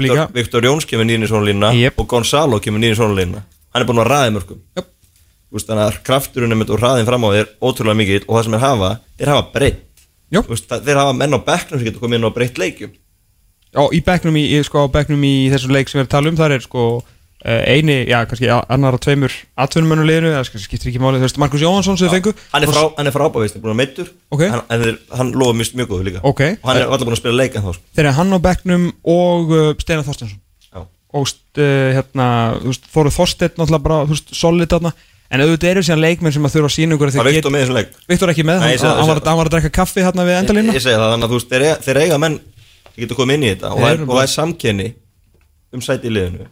líka. Viktor Jóns kemur nýrin í sónlínuna Jep. og Gonzalo kemur nýrin í sónlínuna hann er búin að ræða mörgum veist, þannig að krafturinn og hraðin fram á þér ótrúlega mikill. Og það sem er hafa, þeir hafa breytt. Þeir hafa menn á bekknum sem getur komið inn á breytt leikjum. Og í bekknum í, sko, í þessum leik sem við erum að tala um þar er sko eini, já kannski annar af tveimur atvinnumönuleginu, það skiptir ekki máli þú veist, Markus Jóhansson sem þið fengu hann er, frá, hann er frábæðist, búin að meittur Ok. hann, þeir, hann lofa mjög, mjög góðu líka Ok. og hann er alltaf búin að spila leik en þá sko. þeir eru hann á bekknum og uh, Steinar Þorstensson Já. og uh, hérna, þú veist, Þóru Þorsteinn náttúrulega bara, þú veist, solid þarna en auðvitað eru síðan leikmenn sem að þurfa að sína ykkur að það er Viktor með þessum leik Viktor ekki með, Nei, ég hann, hann, ég var, hann var að drekka kaffi hérna við ég, endalínu ég segi það, þannig að þú veist, þeir, eiga- þeir eiga menn sem getur komið inn í þetta og, það er, er samkenni um sæti í liðinu.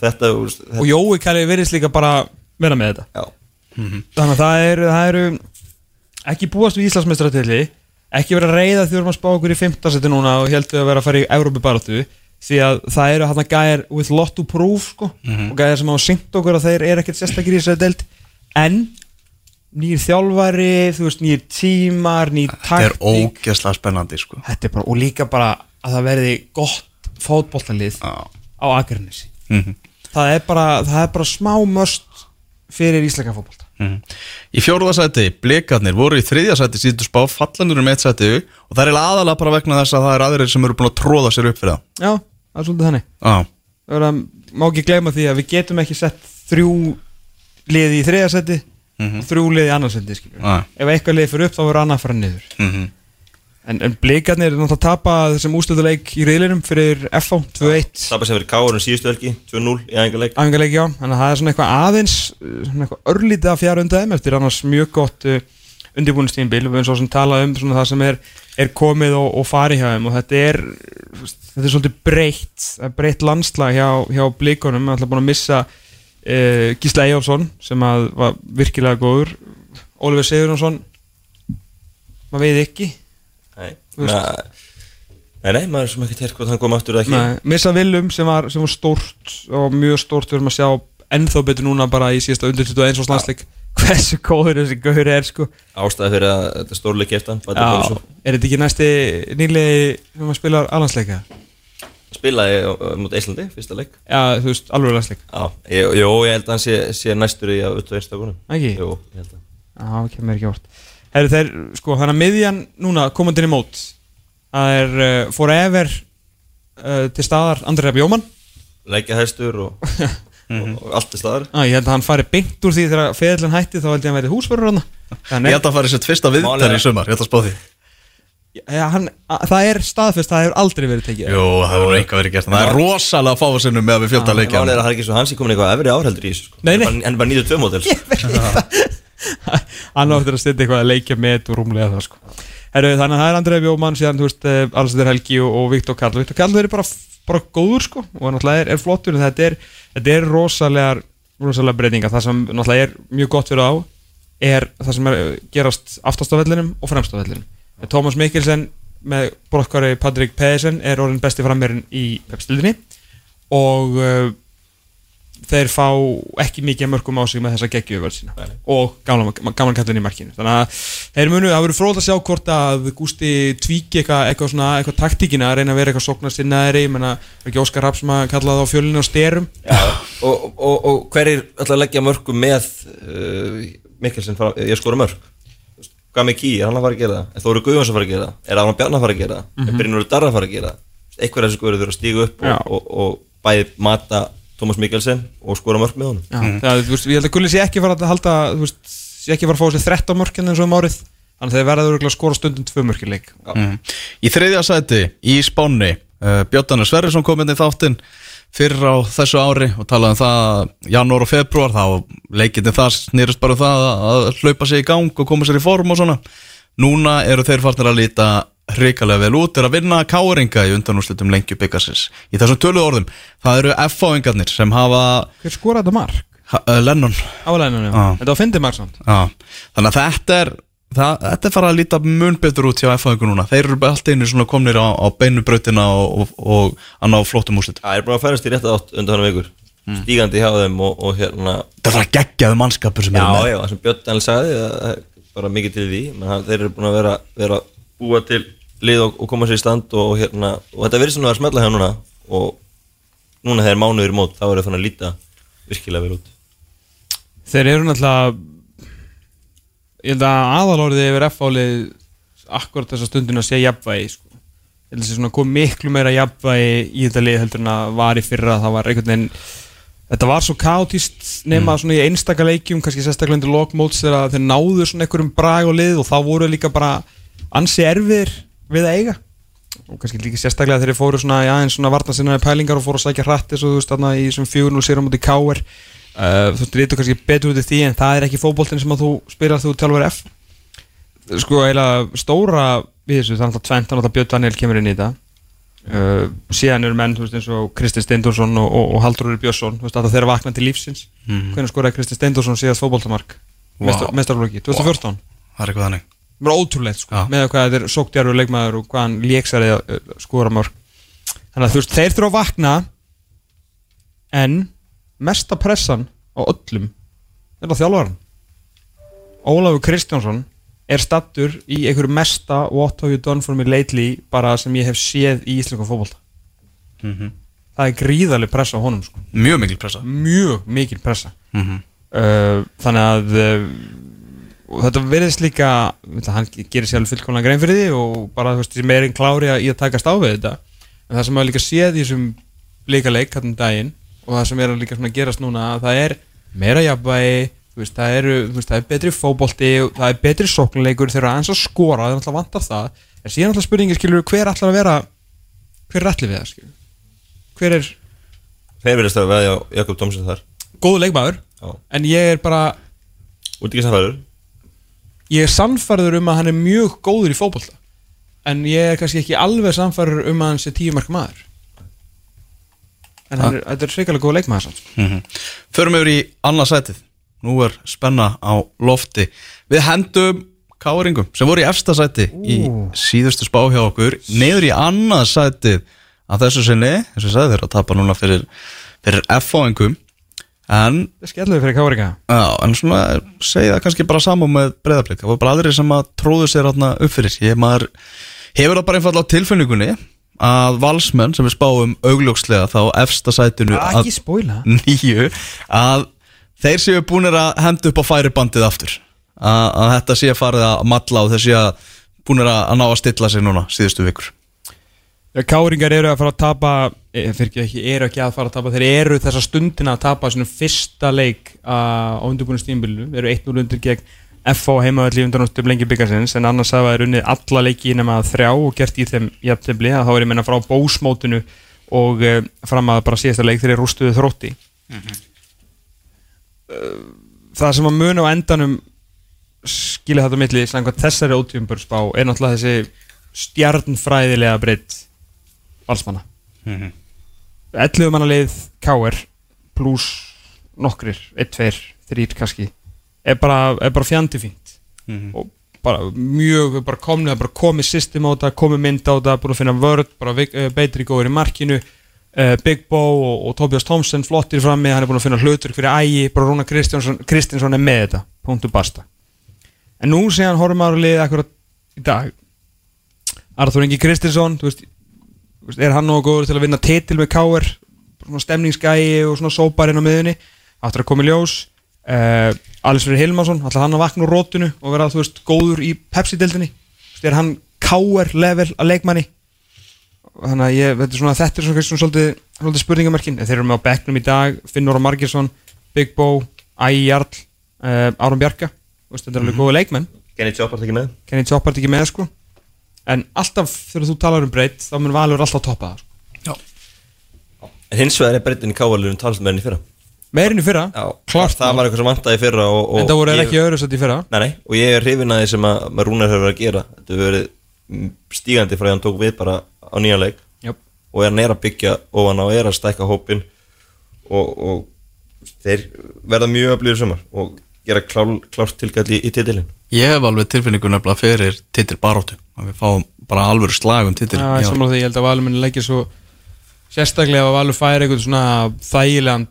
Þetta, veist, þetta og Jói Kalli virðist líka bara vera með þetta. Já, þannig að það eru, það eru ekki búast við Íslandsmeistratilli ekki vera að reyða því við erum að spá okkur í 15 seti núna og heldur að vera að fara í Európi baráttu því að það eru hann gæðir with lot to prove sko og gæðir sem hafa syngt okkur að þeir eru ekkert sérstakir í þessari deild. En nýr þjálfari, þú veist, nýr tímar nýr Það er taktík. ógeðslega spennandi sko. Þetta er bara, og líka bara að það verði gott fótbollalið Já. á Akernesi Mhm. það, er bara, það er bara smá möst fyrir íslenska fótbolta Mhm. Í fjóruðasæti, blikarnir voru í þriðjasæti síðustu spá, fallanur um eitt sæti og það er aðalega bara vegna þess að það er aðrir sem eru búin að tróða sér upp fyrir það Já, það er svolítið þannig Já, Það að, má ekki gleyma því að við getum ekki sett þrjú liði í þriðasæti og þrjú liði í annarsæti. Nei. ef eitthvað liði fyrir upp þá verður að fara niður mhm en, en blikarnir er náttúrulega að tapa þessum ústöðuleik í riðlinum fyrir FH 2-1 það sem fyrir káurinn síðustu helgi 2-0 í æfingarleik æfingarleiki á, þannig að það er svona eitthvað aðeins uh, svona eitthvað örlítið að fjara undan þeim eftir annars mjög gott uh, undirbúinustíðinbil við erum svo sem tala um svona það sem er, er komið og, og farið hjá þeim. Og þetta er þetta er svolítið breytt það er breytt landslag hjá, hjá blikunum. Við ætlum búin að missa uh, Gísla Eyjálfsson sem var virkilega góður. Oliver Sigurjónsson maður veit ekki nei, nei, nei, maður sem ekki til hvort hann kom aftur eða ekki. Nei, missa Willum sem var, sem var stórt og mjög stórt við erum að sjá ennþá betur núna bara í síðasta undir 21 og slansleik hversu góður þessi gaur er sko. Ástæði fyrir að þetta er stórleik eftir Já, er þetta ekki næsti nýlegi sem að spila alansleika? spilaði mót Íslandi, fyrsta leik. Já, þú veist, alveg ég, jó, ég held að hann sé, sé næstur í að utta einstakunum Ekki? Jú, ég held að. Já, kemur ekki óvart Herru þeir, sko, þannig að miðjan núna komandinn í mót það er uh, forever uh, til staðar Andri Rapp Jómann Leikjahæstur og, og, og allt er staðar. Ah, Ég held að hann fari beint úr því þegar feðlun hætti þá held ég að hann verið húsverður hann Ég held að fara í sitt fyrsta viðtæri Málið er- í sumar, ég held að spá því. Já, hann, að, það er staðfest, það hefur aldrei verið tekið. Jú, það hefur eitthvað verið gert. Það er rosalega fásinnum með að við fjölda Já, leikja. Er að það er ekki svo hans í komin eitthvað efri áhreldur í þessu sko. Nei, nei. En bara- En bara 92 mótel hann áttur að styrta eitthvað að leikja með og rúmlega það sko. Herru, þannig að það er Andrei Bjómann síðan, þú veist, eh, Alessandir Helgi og, og Viktor Karl. Viktor Karl er bara, bara góður sko og náttúrulega er, er flottur en þetta er, þetta er rosalegar, rosalega breytinga það sem náttúrulega er mjög gott fyrir á er það sem er eh, gerast aftast á vellinum og fremst á vellinum. Tómas Mikkelsen með brottkari Patrik Pedersen er orðin besti frammerin í pepstildinni og uh, þeir fá ekki mikið mörgum á sig með þessa geggjöföld sína. Og gamla, gamla kallin í markinu. Þannig að þeir munu, það verður fróð að sjá hvort að Gústi tvíki eitthvað eitthvað, svona, eitthvað taktíkina að reyna að vera eitthvað sokna sinnaðri ég menna, ekki Óskar Rapp sem að kalla það á fjölinu og styrum og, og, og hverjir ætla að leggja mörgum með uh, Mikkelsen ég skora mörg? Hvað með er hann að fara að gera það? Er Þóri Guðjóns að fara að gera það, er Aron Bjarnar að fara að gera það? Mhm. er Brynur Darra að fara að gera það? Einhver af þessu guður þurfa að stíga upp og, og, og bæði mata Tómas Mikkelsen og skora mörg með honum. Já, það, þú veist, ég held að Gulli sé ekki fara að halda þú veist, sé ekki fara að fá sér 13 mörkinn eins og um árið. Þannig að þeir verða örugglega að skora stundum 2 mörkinn leik. Mm. Í þriðja sæti í Spáni uh, Björn Sverrisson kom inn í þáttinn fyrir á þessu ári og talaði um það að janúar og februar þá leikindi það snýrist bara um það að hlaupa sig í gang og koma sér í form og svona núna eru þeir farnir að líta hrikalega vel út er að vinna káringa í undanúslutum lengju byggasins í þessum töluð orðum það eru F-fáingarnir sem hafa Hver skoraði þetta mark? uh, Lennon Álæðinu, já. Já. Þetta var fyndið mark samt Já, þannig að þetta er það, þetta er fara að líta mun betur út hjá F-fáingu núna, þeir eru bara allt einu svona komnir á, á beinubrautina og, og, og að ná flottum úrslit Það er bara að færast í rétt átt undan hann vikur Mm. stígandi hjá þeim og, og hérna það er að geggjaðu mannskapur sem Já, eru með já, það sem Björn Daniel sagði er bara mikið til því menn þeir eru búin að vera, vera búa til lið og, og koma sér í stand og, hérna, og þetta verður svona að smetla hjá núna og núna þegar mánuður mót þá er það fann að líta virkilega vel út Þeir eru náttúrulega Ég held að aðalórið yfir F-álið akkurat þessa stundin að sé jafnvægi sko. Ég held að það sé svona kom miklu meira jafnvægi í þetta lið heldur en að var í fyrra það var einhvern veginn Þetta var svo kaotist nema svona í einstaka leikjum kannski sérstaklega undir lokmóts þegar þeir náðu svona einhverjum brag og lið og þá voru líka bara ansi erfiðir við að eiga. Og kannski líka sérstaklega þegar þeir fóru svona í aðeins svona vartansinnaði pælingar og fóru að sækja hratt eins og þú veist þarna í þessum 4-0 sérum mútið K.R. Uh, þú veist, veitum kannski betur út í því en það er ekki fótboltinn sem að þú spilar þú tjálfur F. Sko eiginlega stóra við þessu þannig að tvent þannig að Björn Daniel kemur inn í þetta uh, síðan eru menn þú veist eins og Kristi Steindorsson og, og, og Haldur Björnsson þú veist að þeir eru vaknað til lífsins Mhm. hvernig skoraði Kristi Steindorsson síðast fótboltamark Vá. wow. mestarflóki 2014 það er eitthvað þannig það var ótrúlegt sko Já. með hvað þetta er sóktjarður leikmaður og hvað hann léksari uh, skora mörg þannig að þú veist þeir þurfa að vakna en mesta pressan á öllum er á þjálfaran Ólafur Kristjánsson er stattur í einhverju mesta what have you done for me lately bara sem ég hef séð í íslenskum fótbolta Mhm. það er gríðarlega pressa á honum sko. mjög mikil pressa mjög mikil pressa Mhm. uh, þannig að uh, þetta verðist líka hann gerir sér alveg fullkomlega grein fyrir því og bara þú veist sem er einn klári að- í að takast á við þetta en það sem maður líka séð í þessum líka leik hann daginn og það sem er líka svona að gerast núna að það er meira jafnvægi veist, það, eru, þú veist, það er betri fótbolti og það er betri sóknuleikur þegar aðeins að skora það er alltaf vantar það. En síðan alltaf spurningi skilur hver ætlar að vera hver er allir við það skilur hver er Þeir verðist að veðja á Jakob Tomsen þar. Góðu leikmaður Já. en ég er bara Út ekki samfæður ég er sannfærður um að hann er mjög góður í fótbolta en ég er kannski ekki alveg sannfærður um að hann sé tíu mark maður. En hann er, þetta er svikalega góð leikmaður sko. Mhm. Förum yfir í annað sætið Nú er spenna á lofti. Við hendum káringum sem voru í efsta sæti í síðustu spá hjá okkur niður í annað sætið að þessu sinni, og ég sagði þeirra að tapa núna fyrir, fyrir F-fáingum en, er skellur fyrir Káringa. Já, en svona segja það kannski bara saman með breyðablík það var bara aðrir sem að tróðu sér þarna upp fyrir. Ég maður hefur það bara einfallega á tilfinningunni að valsmenn sem við spáum augljókslega þá á efsta sætinu að- nýju að þeir séu búinir að henda upp á færibandið aftur. Að, að þetta sé farið að matla og þeir séu búinir að, að ná að stilla sig núna síðustu vikur. Káringar eru að fara að tapa e, fyrir ekki, eru ekki að fara að tapa þeir eru þessa stundina að tapa svona fyrsta leik á undirbúinu stímbilu þeir eru 1-0 undir gegn FH heimaðalli undanústum lengi byggarsins en annars hafa þeir unnið alla leiki nema þrjá og gert í þeim jafntefli. Að þá er ég menna frá bósmótinu og uh, fram að bara síðasta leik þeir eru rústuðu þrótti. Uh, það sem að muna á endanum skilja þetta á milli samkvæmt þessari ótífumbursbá er náttúrulega þessi stjarnfræðilega breytt valsmanna 11 manna leið K.R. pluss nokkrir 1, 2, 3 kannski er bara, er bara fjandi fínt. Og bara mjög bara komnið, bara komið system á þetta komið mynd á þetta, búin að finna vörð bara eh, betri góður í markinu uh, Big Bo og, og Tobias Thompson flottir frammi, hann er búin að finna hlutur fyrir ægi, bara Rúna Kristinsson, er með þetta, punktu basta en nú sé hann horfum ára liðið akkurat í dag Arþór Ingi Kristinsson veist, er hann nógu góður til að vinna titil með K.R. svona stemningsgæi og svona sóparinn á miðunni aftur að koma í ljós uh, Alisfrið Hilmarsson, alltaf hann að vakna úr rótunu og vera veist góður í Pepsi-dildinni er hann K.R. level að leikmanni þannig að ég, þetta er svona þetta er svona, svona svolítið, svolítið spurningamerkin. En þeir eru með á bekknum í dag, Finnur og Margirsson Big Bo, Ægi Jarl uh, Árum Bjarka, Þú veist, þetta er alveg góða leikmenn. Kenny Choppart ekki með? Kenny Choppart ekki með sko. En alltaf þegar þú talar um breytt þá mun Valur alltaf toppa það sko. En hins vegar er breytin í kávalunum talsmenn í fyrra. Meirin í fyrra, klart. Það var eitthvað sem vantaði í fyrra og, og en það voru ég- ekki öðru sett í fyrra? Nei, nei, og ég er hrifin að því sem að, að Rúnar hefur verið að gera. Þetta hefur verið mm, stígandi frá því að hann tók við bara á nýjan leik. Jöp. og er hann er að byggja ofan á og er að stækka hópin og, og þeir verða mjög öflýður sumar og gera klár, klárt tilgætli í, titilin Ég hef alveg tilfinningu nefnilega fyrir titil baróttu að við fáum bara alvöru slag um titil Já, ég samla því, ég held að Valur muni leggja svo sérstaklega að Valur færi eitthvað svona þægilegan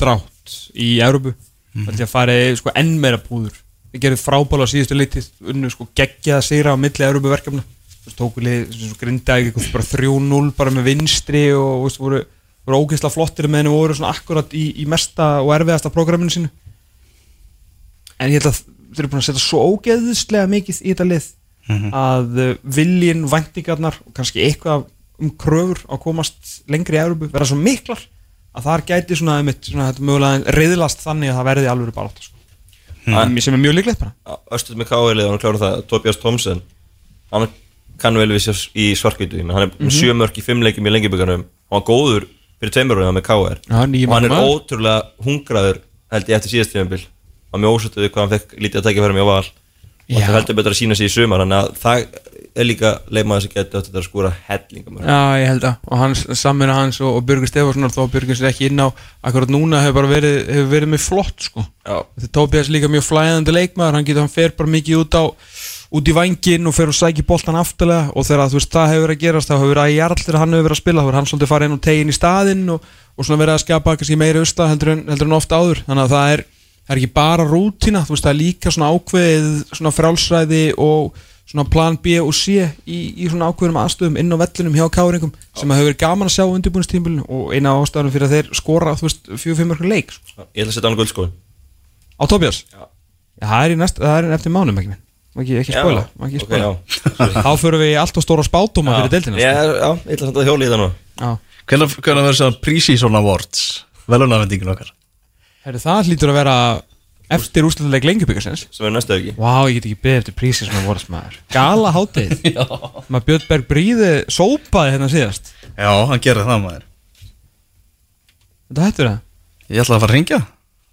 drátt í Európu mm. að færi sko enn meira púður. Við gerum frábála á síðustu litið unnu sko geggjaða sigra á milli Európu verkefna þú veist, tóku lið sem svo grindaði eitthvað bara 3-0 bara með vinstri og veist, voru, voru ógeðslega flottir með henni og voru svona akkurat í, í mesta og erfiðasta prógraminu sínu en ég held að þeir eru búin að setja svo ógeðslega mikið í þetta lið að uh, viljin, væntingarnar og kannski eitthvað um kröfur á að komast lengri í Európu verða svo miklar að þar gæti svona, einmitt, svona mögulega reyðlast þannig að það verði alveg barátt sko. mm. sem er mjög líklegt bara Östuð með kávalið, hann klára það Tobias Thompson hann kann vel við sér í svarkvítu hann er með sjö mörk í fimm leikjum í lengjubikarnum. Hann var góður fyrir tveimur og með KR og hann er ótrúlega hungraður held ég eftir síðast tímabil. Hann er mjög ósötuð við hvað hann fekk lítið að tækja fyrir mig á val. Og það heldur betur að sína sig í sumar þannig að það er líka leikmaður sem getur þetta að skúra hellingamörk. Já, ég held að. Og hans, samina hans og, og Björgur Stefanssonar þó að Björgur sér ekki inn á akkurat núna hefur bara verið, hefur verið með flott sko. Þetta Tóbias líka mjög flæðandi leikmaður hann getur, hann fer bara mikið út á út í vangin og fer og sækir boltan aftalega og þegar þú veist það hefur verið að gerast þá hefur jarl þegar hann hefur verið að spila þá hefur hann svolítið farið inn og tegin í staðinn og, og svona verið að skapa kannski meiri austa heldur en, heldur en ofta áður þannig að það er, er ekki bara rútina þú veist það er líka svona ákveðið svona frálsræði og svona plan B og C í, í svona ákveðum aðstöðum inn á vellinum hjá káringum sem að hefur verið gaman að sjá undirbúinistímbilinu og eina ástæðanum fyrir að þeir skora þú veist 4-5 mörgur leik sko. ég ætla að setja hann á guldskóin á Tobias Já. Já, það er, í næst, það er eftir mánum ekki minn ekki, ekki Já, spóla, já. þá fyrir við allt og stóra spátuma fyrir deildina Já, sko. já, ég ætla að hjóla í það nú Já. Hvernig verður svona pre-season awards? Velunafendingin okkar. Herri, það hlýtur að vera eftir úrslutaleg lengjubíkarsins sem er næstu ekki? Vá, ég get ekki beðið eftir að vorast maður. Gala hátið maður Björn Berg Bríði sópaði hérna síðast. Já, hann gerir það maður. Þetta hættur það? Ég ætla að fara að ringja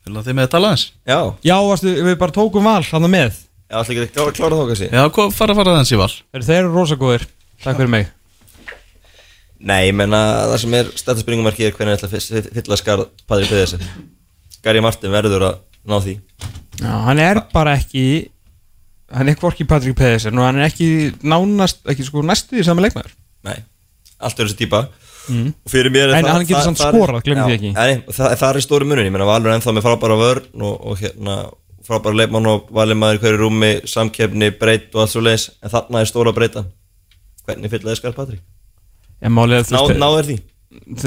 Vil að þið með að tala aðeins? Já, Já, varstu, við bara tókum val hann með ég ætla ekki að klára, þá kannski? Já, hvað fara að fara aðeins í val. Herri, Þeir eru rosagóðir, takk fyrir mig. Nei, ég menna það sem er stættaspurningumarki er hvernig ætla að fyll- fylla skarð Padri Pedersen Gary Martin verður að ná því. Já, hann er bara ekki hann er hvorki Patrik Pedersen og hann er ekki nánast, ekki sko næstu því saman leikmaður. Nei, allt verður þessi típa og fyrir mér er En það hann getur það- samt það er- skorað, gleymum Já, því ekki. Nei, það, það er í stóru munin, ég menna Valur er ennþá með frábæra vörn og, og hérna frábæra leikmann og valimæður hverju rúmi samkefni, breytt og allt svo leis en þarna er stóra breytan hvernig fyllaði skarð Patrik? En málið er Ná, því?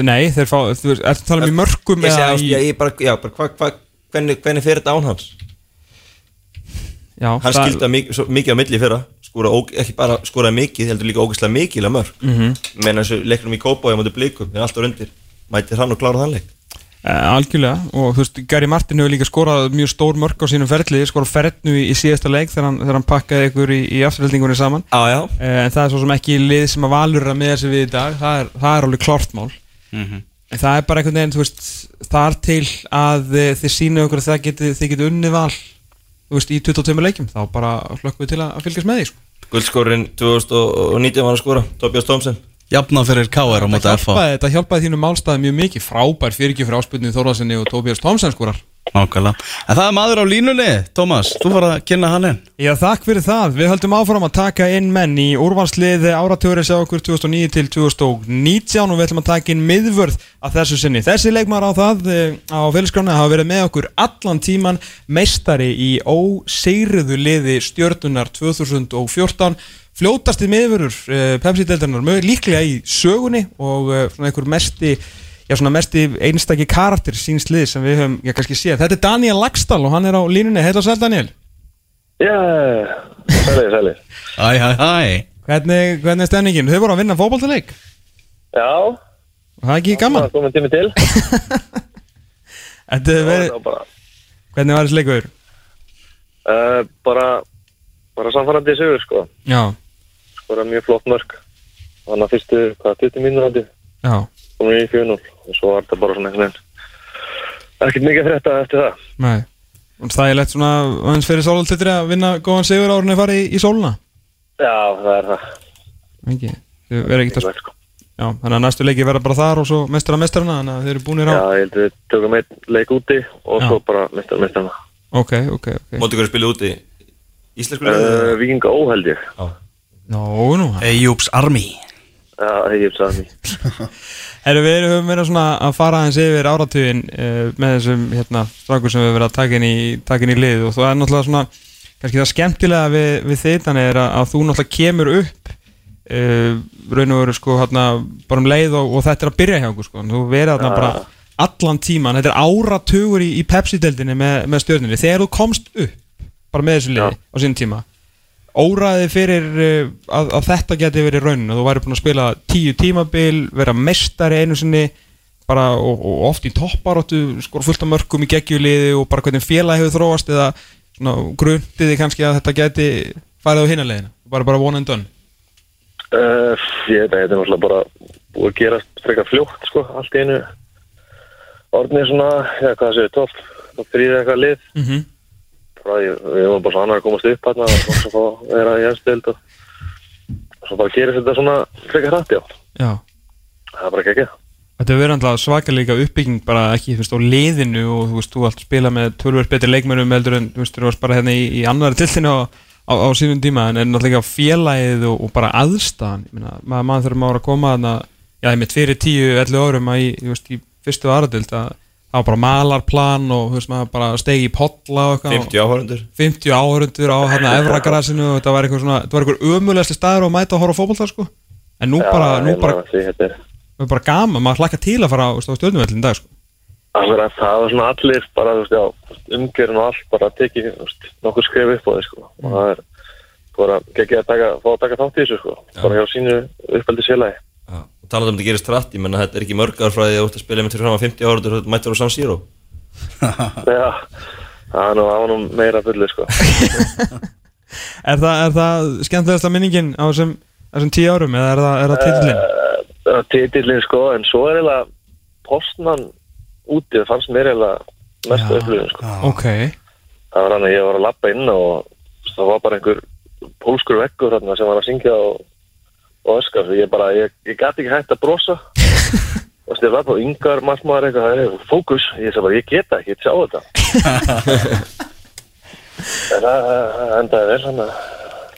Nei, þeir fá, þú ertu að tala um í mörgum Ég í já, ég bara, já, bara hva, hva, hvernig, hvernig fyrir þetta án hans? Já, Hann það- skildi mikið, mikið á milli fyrra skora, ó, ekki bara skoraði mikið, heldur líka ógeðslega mikið að mörg mm Mhm. -hmm. menn þessu leiknum í Kópá á móti blikum, er alltaf undir mætir hann og klára þann leik Uh, algjörlega. Og þú veist, Gary Martin hefur líka skorað mjög stór mörg á sínum ferli skorað ferðnu í, síðasta leik þegar hann, þegar hann pakkaði ykkur í, í afturhaldingunni saman. Uh, en það er svo sem ekki lið sem að valur að með þessi við í dag, það er, það er alveg klart mál. En það er bara einhvern veginn veist, þar til að uh, þið sínu okkur að það geti, þið geti unni val veist, í 22 leikjum þá bara hlökkum við til að, að fylgjast með því sko. Guldskórin 2019 var að skora Tobias Thompson Jafna fyrir KR á þetta, FH þetta hjálpaði þínu málstæði mjög mikið. Frábær fyrirgjöf fyrir áspilnið Þórðarsinni og Tobias Thompson skorar Nákvæmlega. En það er maður á línunni, Tómas, þú var að kynna hann inn. Já, þakk fyrir það. Við höldum áfram að taka inn menn í úrvalslið áratugurinn sjá okkur 2009 til 2019 og við ætlum að taka inn miðvörð af þessu sinni. Þessi leikmar á það eh, á félagsgrána hafa verið með okkur allan tíman meistari í óseiriðu liði stjörnunar 2014 fljótasti miðvörður uh, Pepsi-deltarnar mjög líklega í sögunni og uh, svona einhver mesti já, svona mesti einstaki karakter síns lið sem við höfum, já, kannski séð. Þetta er Daniel Lagstall og hann er á línunni. Heil og sæl, Daniel. Já, sælir, sælir. Æ, hæ, hæ Hvernig, hvernig er stemningin? Þau voru að vinna fótballtaleik Já, Það er ekki gaman það komið tími til. Þetta hefur verið, Hvernig var þessi leikur? uh, bara, bara samfærandi í sögur, sko. Já, Bara mjög flott mörg. Þannig að fyrstu, hvað, 20 mínútur átti, já komum við í 4-0 og svo var þetta bara svona einhvern veginn. Ekkert mikið fyrir þetta eftir það. Nei Og það er lett svona aðeins fyrir sólultitri að vinna góðan sigur árunni að fara í, í sóluna Já, það er það. Ekki, þau verður ekki að sko. Já, þannig að næstu leiki verða bara þar og svo mestara mestarana Þannig að þeir eru búinir á Já, ég held við tökum einn leik úti og Já. svo bara mistar mistarna. Ok, ok, ok Móti ykkur að spila úti Íslensku Uh, liðið? Víkinga óheld ég. Nó, nú Eyjúps Army Já, sagði mér. Herru, við höfum verið svona að fara aðeins yfir áratugin uh, með þessum hérna, strákur sem við höfum verið að taka inn í, taka inn í lið og það er náttúrulega svona kannski það skemmtilega við, við þeitan er að, að þú náttúrulega kemur upp uh, raun og veru sko hérna, bara um leið og, og þetta er að byrja hjá okkur sko. þú verið þarna bara allan tíman þetta er áratugur í, í Pepsi-deldinni með, með stjórninni, þegar þú komst upp bara með þessu liði Já. á sínum tíma óræði fyrir uh, að, að þetta geti verið raunin að þú væri búin að spila tíu tímabil vera mestari einu sinni bara, og, og oft í topparóttu skor fullt af mörgum í geggjulíði og bara hvernig félagi hefur þróast eða svona grundiði kannski að þetta geti farið á hinarlegina, bara bara one and done. Uh, ég veit að þetta er náttúrulega bara búið að gerast frekar fljótt sko, allt í einu. Orðnið svona, já hvað séu, topp topp þrýða eitthvað lið. Mm -hmm. Bara, ég, við varum bara svo annar að komast upp hérna og svo fá að vera í ennstild og svo bara gerist þetta svona frekar hrætt, já, Já, það er bara ekki ekki þetta verið alltaf svakalega uppbygging bara ekki, þú veist, á liðinu og þú veist, þú allt spila með tölvöld betri leikmennum heldur en, þú veist, þú varst bara hérna í, í annari tiltinu á, á, á sínum tíma en er náttúrulega félagið og, og bara aðstæðan ég meina, maður, þurfum að koma þarna, já, ég með fyrir 10-11 árum að í, þú veist, í fyrstu aðradild að það var bara malarplan og veist, bara stegi í potla og eitthvað og- 50 áhörundur 50 áhörundur á hérna efragrasinu og þetta var einhver ömulegasti staður að mæta að horfa á fótbolta sko en nú bara, nú bara, er bara gaman, maður hlakka til að fara á, stjórnumvellin dag sko Akkurat, það var svona allir bara, umgjörn og allt bara þú veist, nokkur skrif upp á því, sko. Og það er bara geggið að taka, fá að taka þátt í þessu, sko. Bara hjá sínu uppeldi sélagi. Talað um að þetta gerist rætt, ég menna þetta er ekki mörg ár frá því að þú ert að spila með til fram að 50 áhörundur og þú mættur á San Siro Já, það er nú ánum meira fullið, sko. Er það, er það skemmtilegasta minningin á þessum, þessum tíu árum eða er það, er það titillin? Uh, Titillin, sko, en svo er eiginlega postmann úti, það fannst mér eiginlega mest upplifin, sko. Ok, Það var hann að ég var að lappa inn og það var bara einhver pólskur veggur þarna sem var að syngja og, og öskar, ég bara, ég, ég gæti ekki hægt að brosa. Og ég var bara yngar margmaður eitthvað, það er fókus, ég sagði bara, ég geta ekki, ég sjá þetta en það það endaði vel hann að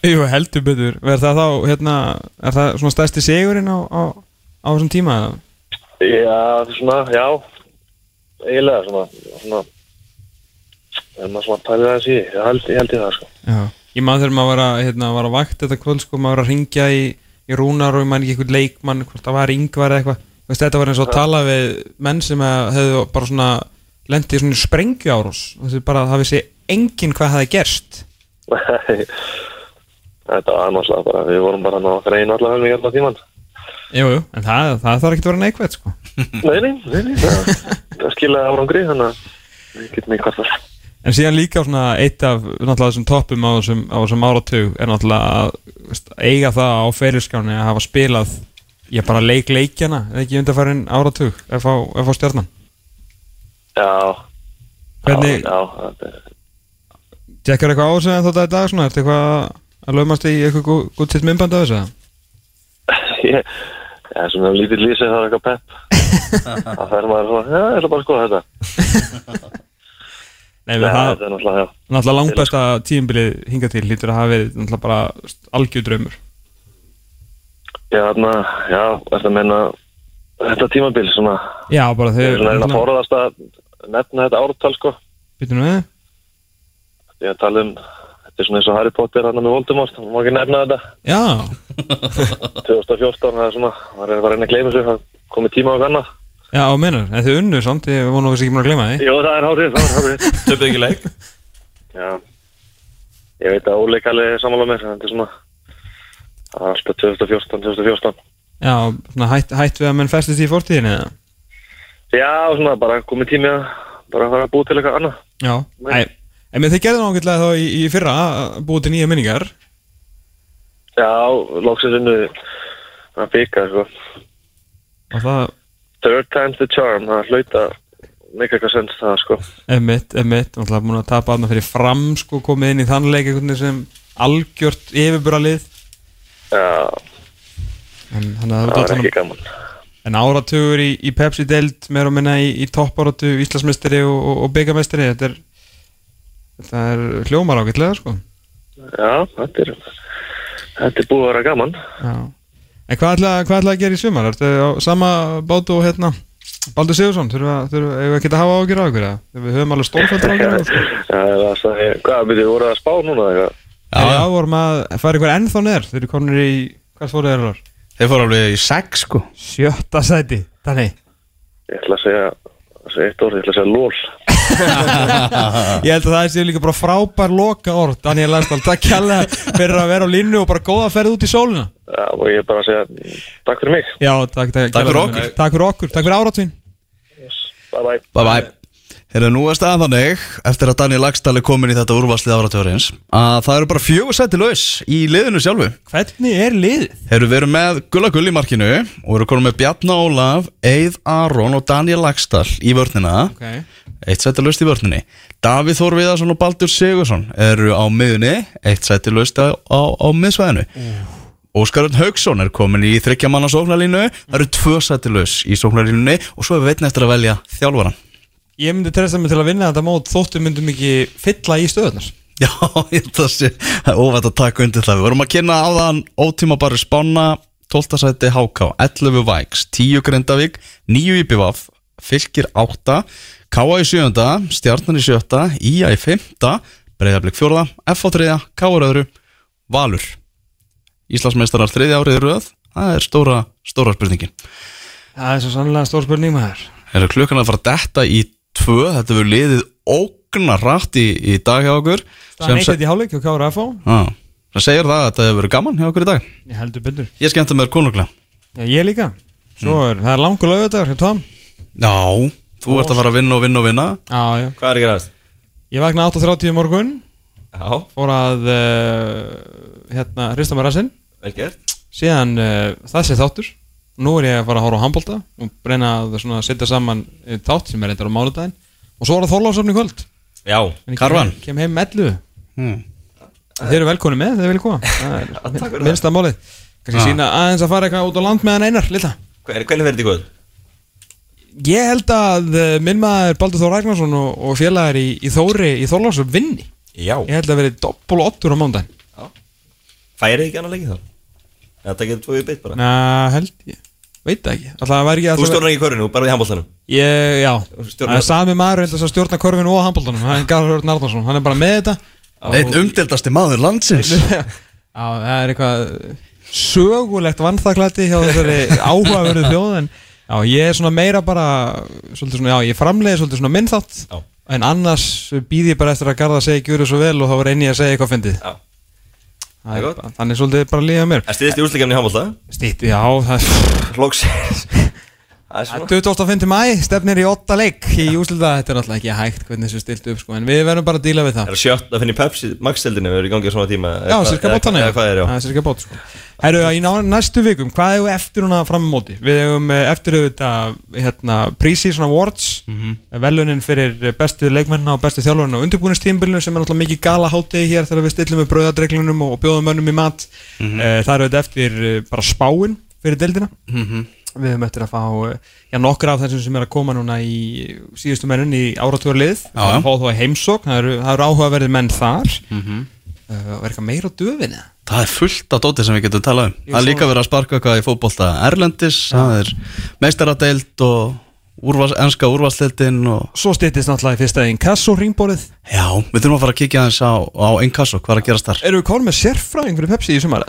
jú heldur betur. Er það þá, hérna, er það svona stærsti sigurinn á, á, á þessum tíma eða? já, það er svona, já. Eiginlega svona, svona en maður svona pælið aðeins í því, ég held, ég held í það sko. Já, ég maður þegar maður var að, hérna, var að vakt þetta kvöld sko, maður var að ringja í, í rúnar og ég man ekki einhvern leikmann, hvort það var yngvar eða eitthvað, þetta var eins og að tala við menn sem að hefðu bara svona lendið í svona sprengju árós þessi bara, það vissi enginn hvað það gerst Nei, þetta var náttúrulega bara, við vorum bara að reyna allavega með hérna tíman. Jú, jú, en það, það þarf ekki að vera neikvægt sko Nei, nei, nei, nei, það, skiljaði árangri, þannig að við getum ekki hvað það. En síðan líka svona eitt af þessum toppum á þessum, á þessum áratug er náttúrulega að veist, eiga það á ferilskáni að hafa spilað ég bara leik leikjana eða ekki undarfærin áratug ef á, ef á stjarnan Já, Hvernig, er- Tekkar eitthvað á þessu en þetta er dag svona, ertu eitthvað að lögmast í eitthvað gú- gútt sitt myndband af þessu? ég, já, svona lítið lýsið það er eitthvað pepp. Það fer maður svona, já, ég ætla bara að skoða þetta. Nei, við það, er náttúrulega, langbesta tímbilið hingað til lítur að hafa verið náttúrulega bara algjör draumur Já, þarna, já, þetta meina þetta tímabil, svona, Já, bara ég er þeir svona að forðast að nefna þetta ártal, sko. Býtum við Ég að tala um, þetta er svona eins og Harry Potter hann með Voldemort, hann má ekki nefna þetta. Já, 2014, það er svona, það er að reyna að gleyma sig, það komið tíma á annað. Já, og mennar, en þið unnu samt, ég vonu að við sér ekki mér að gleyma því Jó, það er hárið, það er hárið. Töpuð ekki leik Já, ég veit að óleikalli er sammála mér, þetta er svona, það er alltaf 2014, 2014. Já, svona hætt, hætt við að menn festist í fortíðinni eða? Já, svona, bara komið tími að, bara að fara að búa til eitthvað annað. Já, Æ, en með þið gerðum ágætlega þá í, í fyrra að búið til nýja minningar Já, loksins unnu að byggja, sko. og það, Third time's the charm, það hlauta mikið eitthvað sens það, sko. emitt, emitt náttúrulega búin að tapa aðna fyrir fram sko, komið inn í þann leik einhvern veginn sem algjört yfirbúralið Já, en það það var er ekki gaman. en áratugur í, í Pepsi deild meira og minna í, í toppáratu Íslandsmeistari og, og, og byggamestari þetta er þetta er hljómar ágætlega sko Já, þetta er, þetta er búið að vera gaman. Já. En hvað ætla, hvað ætla að gera í sumar? Ertu á sama bátu og hérna Baldur Sigursson, þurfum við að, þurfum við að geta hafa ágjur á ykkur eða? Við höfum alveg stórfældur ágjur á ykkur er hvað, byrju, voru það að spá núna eitthvað? Já, já, vorum að fara ykkur ennþá neður Þeir eru komin í, hvað fóruð þeir alvar? Þeir fóru alveg í sex sko Sjötta sæti, þannig Ég ætla að segja eitt orð, ég ætla að segja lól. Ég held að það sé líka bara frábær loka orð Daniel Landstall, takk kjærlega fyrir að vera á línu og bara góða ferð út í sólina Já, og ég er bara að segja, takk fyrir mig. Já, takk, takk, Takk fyrir okkur. Takk fyrir okkur, takk fyrir áratvín Bye bye. Bye bye Heyrðu, nú er staðan þannig, eftir að Daniel Lagstall er komin í þetta úrvarslið áratörins að það eru bara fjögur seti laus í liðinu sjálfu. Hvernig er? Heyrðu, við erum með Gulla Gull í markinu og erum komin með Bjarna Ólaf, Eið Aron og Daniel Lagstall í vörnina. Okay. eitt seti laust í vörninni. Davíð Þór Viðarsson og Baldur Sigursson eru á miðunni, eitt seti laust á, á, á miðsvæðinu. Óskarun Haugsson er komin í þryggja manna sóknarlínu, það eru tvö seti laus í sóknarlínunni og svo er við veitna eftir að velja þjálfaran Ég myndi treysta mig til að vinna þetta mót þóttu myndum ekki fylla í stöðunar Já, ég held að sé það er óvægt að taka undir það Við vorum að kynna á þann ótíma bara spána 12. sæti HK, 11 Væks 10 Grindavík, 9 IPVaf Fylgir 8 K.A. í 7. Stjarnan í 7. IA í 5. Breiðarblik 4. F á 3. K.A. öðru Valur Íslandsmeistarar 3. árið röð Það er stóra, stóra spurningin Það er svo sannlega stór spurning maður Er klukkan að fara detta í 2 Þetta verður liðið ógnar rætt í, í dag hjá okkur. Það er neitt í hálfleik og Kára Já, það segir það að þetta hefur verið gaman hjá okkur í dag. Ég heldur betur. Ég skemmta mér konunglega. Já, ég líka. Svo er, það er langur lögadagur hjá Tom. Já, þú ert að fara að vinna og vinna og vinna. Já, já. Hvað er ekki ræðast? Ég vakna 8.30 í morgun. Já, Fór að uh, hérna, hrista með rassinn. Vel gert. Síðan uh, það sé þáttur Nú er ég að fara að horfa á handbólta og reyna að svona setja saman einn þátt sem er reyndar á mánudaginn. Og svo er það þorlásöfni kvöld. Já, Karvan. kem, heim 11 hmm. Þeir eru velkonni með, þeir vilja koma? Það er minnsta málið. Kannski Ah. sína aðeins að fara eitthvað út á land með hann einar, lilla. Hver- hvernig verður þetta góð? Ég held að uh, minn maður Baldur Þór Ragnarsson og, og félagar í, í Þóri í Þorlásöf vinni. Já, Ég held að verið doppul og ottur á mándaginn færið ekki annar leikið þá? Þetta getur tvoðið beitt bara? Na, held ég Veit það ekki. Alltaf það væri ekki Þú stjórnar ekki í körinu, bara í handbóltanum Ég, já. Stjórnar- Það er sami maður held að stjórna korfinu og handbóltanum Það Arnarsson. Hann er bara með þetta. Einn umdeldasti maður landsins. Já, það er eitthvað sögulegt vannþaklæti hjá þessari áhugaverðu þjóð en já, ég er svona meira bara svolítið svona, já, ég framleiði svolítið svona minnþátt Já. en annars býð ég bara eftir að Garða segi gjur svo vel og þá var einni að segja eitthvað fyndið þannig svolítið bara líða mér. Það stiðist í úrslikefni í handbólta Stýtt, já, það Svona 25. mæ, stefnir í 8 leik í úslita, þetta er náttúrulega ekki hægt hvernig þessu stilt upp, sko, en við verðum bara að díla við það. Það er sjött að finna í Pepsi Max-deldinu Við erum í gangi á svona tíma. Já, cirka bótt þannig Það er cirka bótt, sko. Herru, í ná- næstu vikum, hvað hefur eftir húnna fram á móti? Við hefum eh, eftir auðvitað hérna, Pre-Season Awards. Mm Velunin fyrir bestu leikmennina og bestu þjálfarinn á undirbúinistímbilinu sem er náttúrulega mikið gala hátegi hér þegar við stillum við bröðadreglunum og, bjóðum mönnum í mat. Mm Það er auðvitað eftir eh, bara spáin fyrir deildina Við höfum eftir að fá uh, já, nokkur af þessum sem er að koma núna í síðustu mennun í áratúrlið Já, já. að fá þá í heimsókn, það eru, það eru áhugaverðið menn þar. Mhm. uh, og er eitthvað meira á döfinni? Það er fullt af dóti sem við getum talað um. Ég Það er líka verið að sparka eitthvað í fótbolta Erlendis, það er meistaradeild og úrvals, enska úrvalstildin og Svo styttist náttúrulega í fyrsta inkasso ringborið Já, við þurfum að fara að kíkja aðeins á, á Inkasso, hvað er að gerast þar? Erum við konum með sérfræðing fyrir Pepsi í sumar?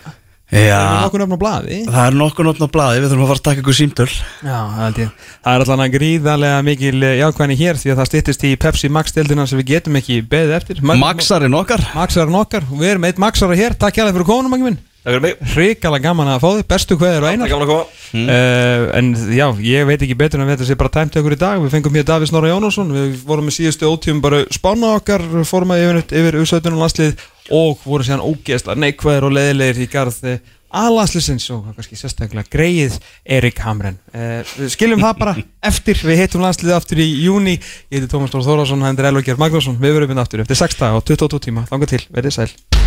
Já, við nokkuð nefn á blaði? það er nokkuð notn á blaði, við þurfum að fara að taka ykkur símtöl. Já, það. Það er allan að gríðarlega mikil eh, jákvæðni hér því að það styttist í Pepsi Max-deildina sem við getum ekki beðið eftir. Maxarinn okkar. Maxarinn okkar, og við erum eitt Maxara hér, takk hjá fyrir konum, mangi minn. Takk fyrir mig. Hrikalega gaman að fá þig, bestu kveður og Það er einar. gaman að koma. Uh, en já, ég veit ekki betur en að þetta sé bara tæmt okkur í dag. Við fengum hér Davís Snorra Jónasson. Við vorum með síðustu ótíum bara spána okkar. Fórum að yfir, yfir U17 landslið Og vorum síðan ógeðslega neikvæðir og leðilegir í garð aðlandslisins og kannski sérstaklega greið Erik Hamren. Uh, Við skiljum það bara eftir. Við heitum landsliðið aftur í júni Ég heiti Tómas Dór Þórásson, er Elvar Gjörð Magnússon. Við verum inn aftur eftir 6 dag og 22 tíma. Þanga til, verið sæl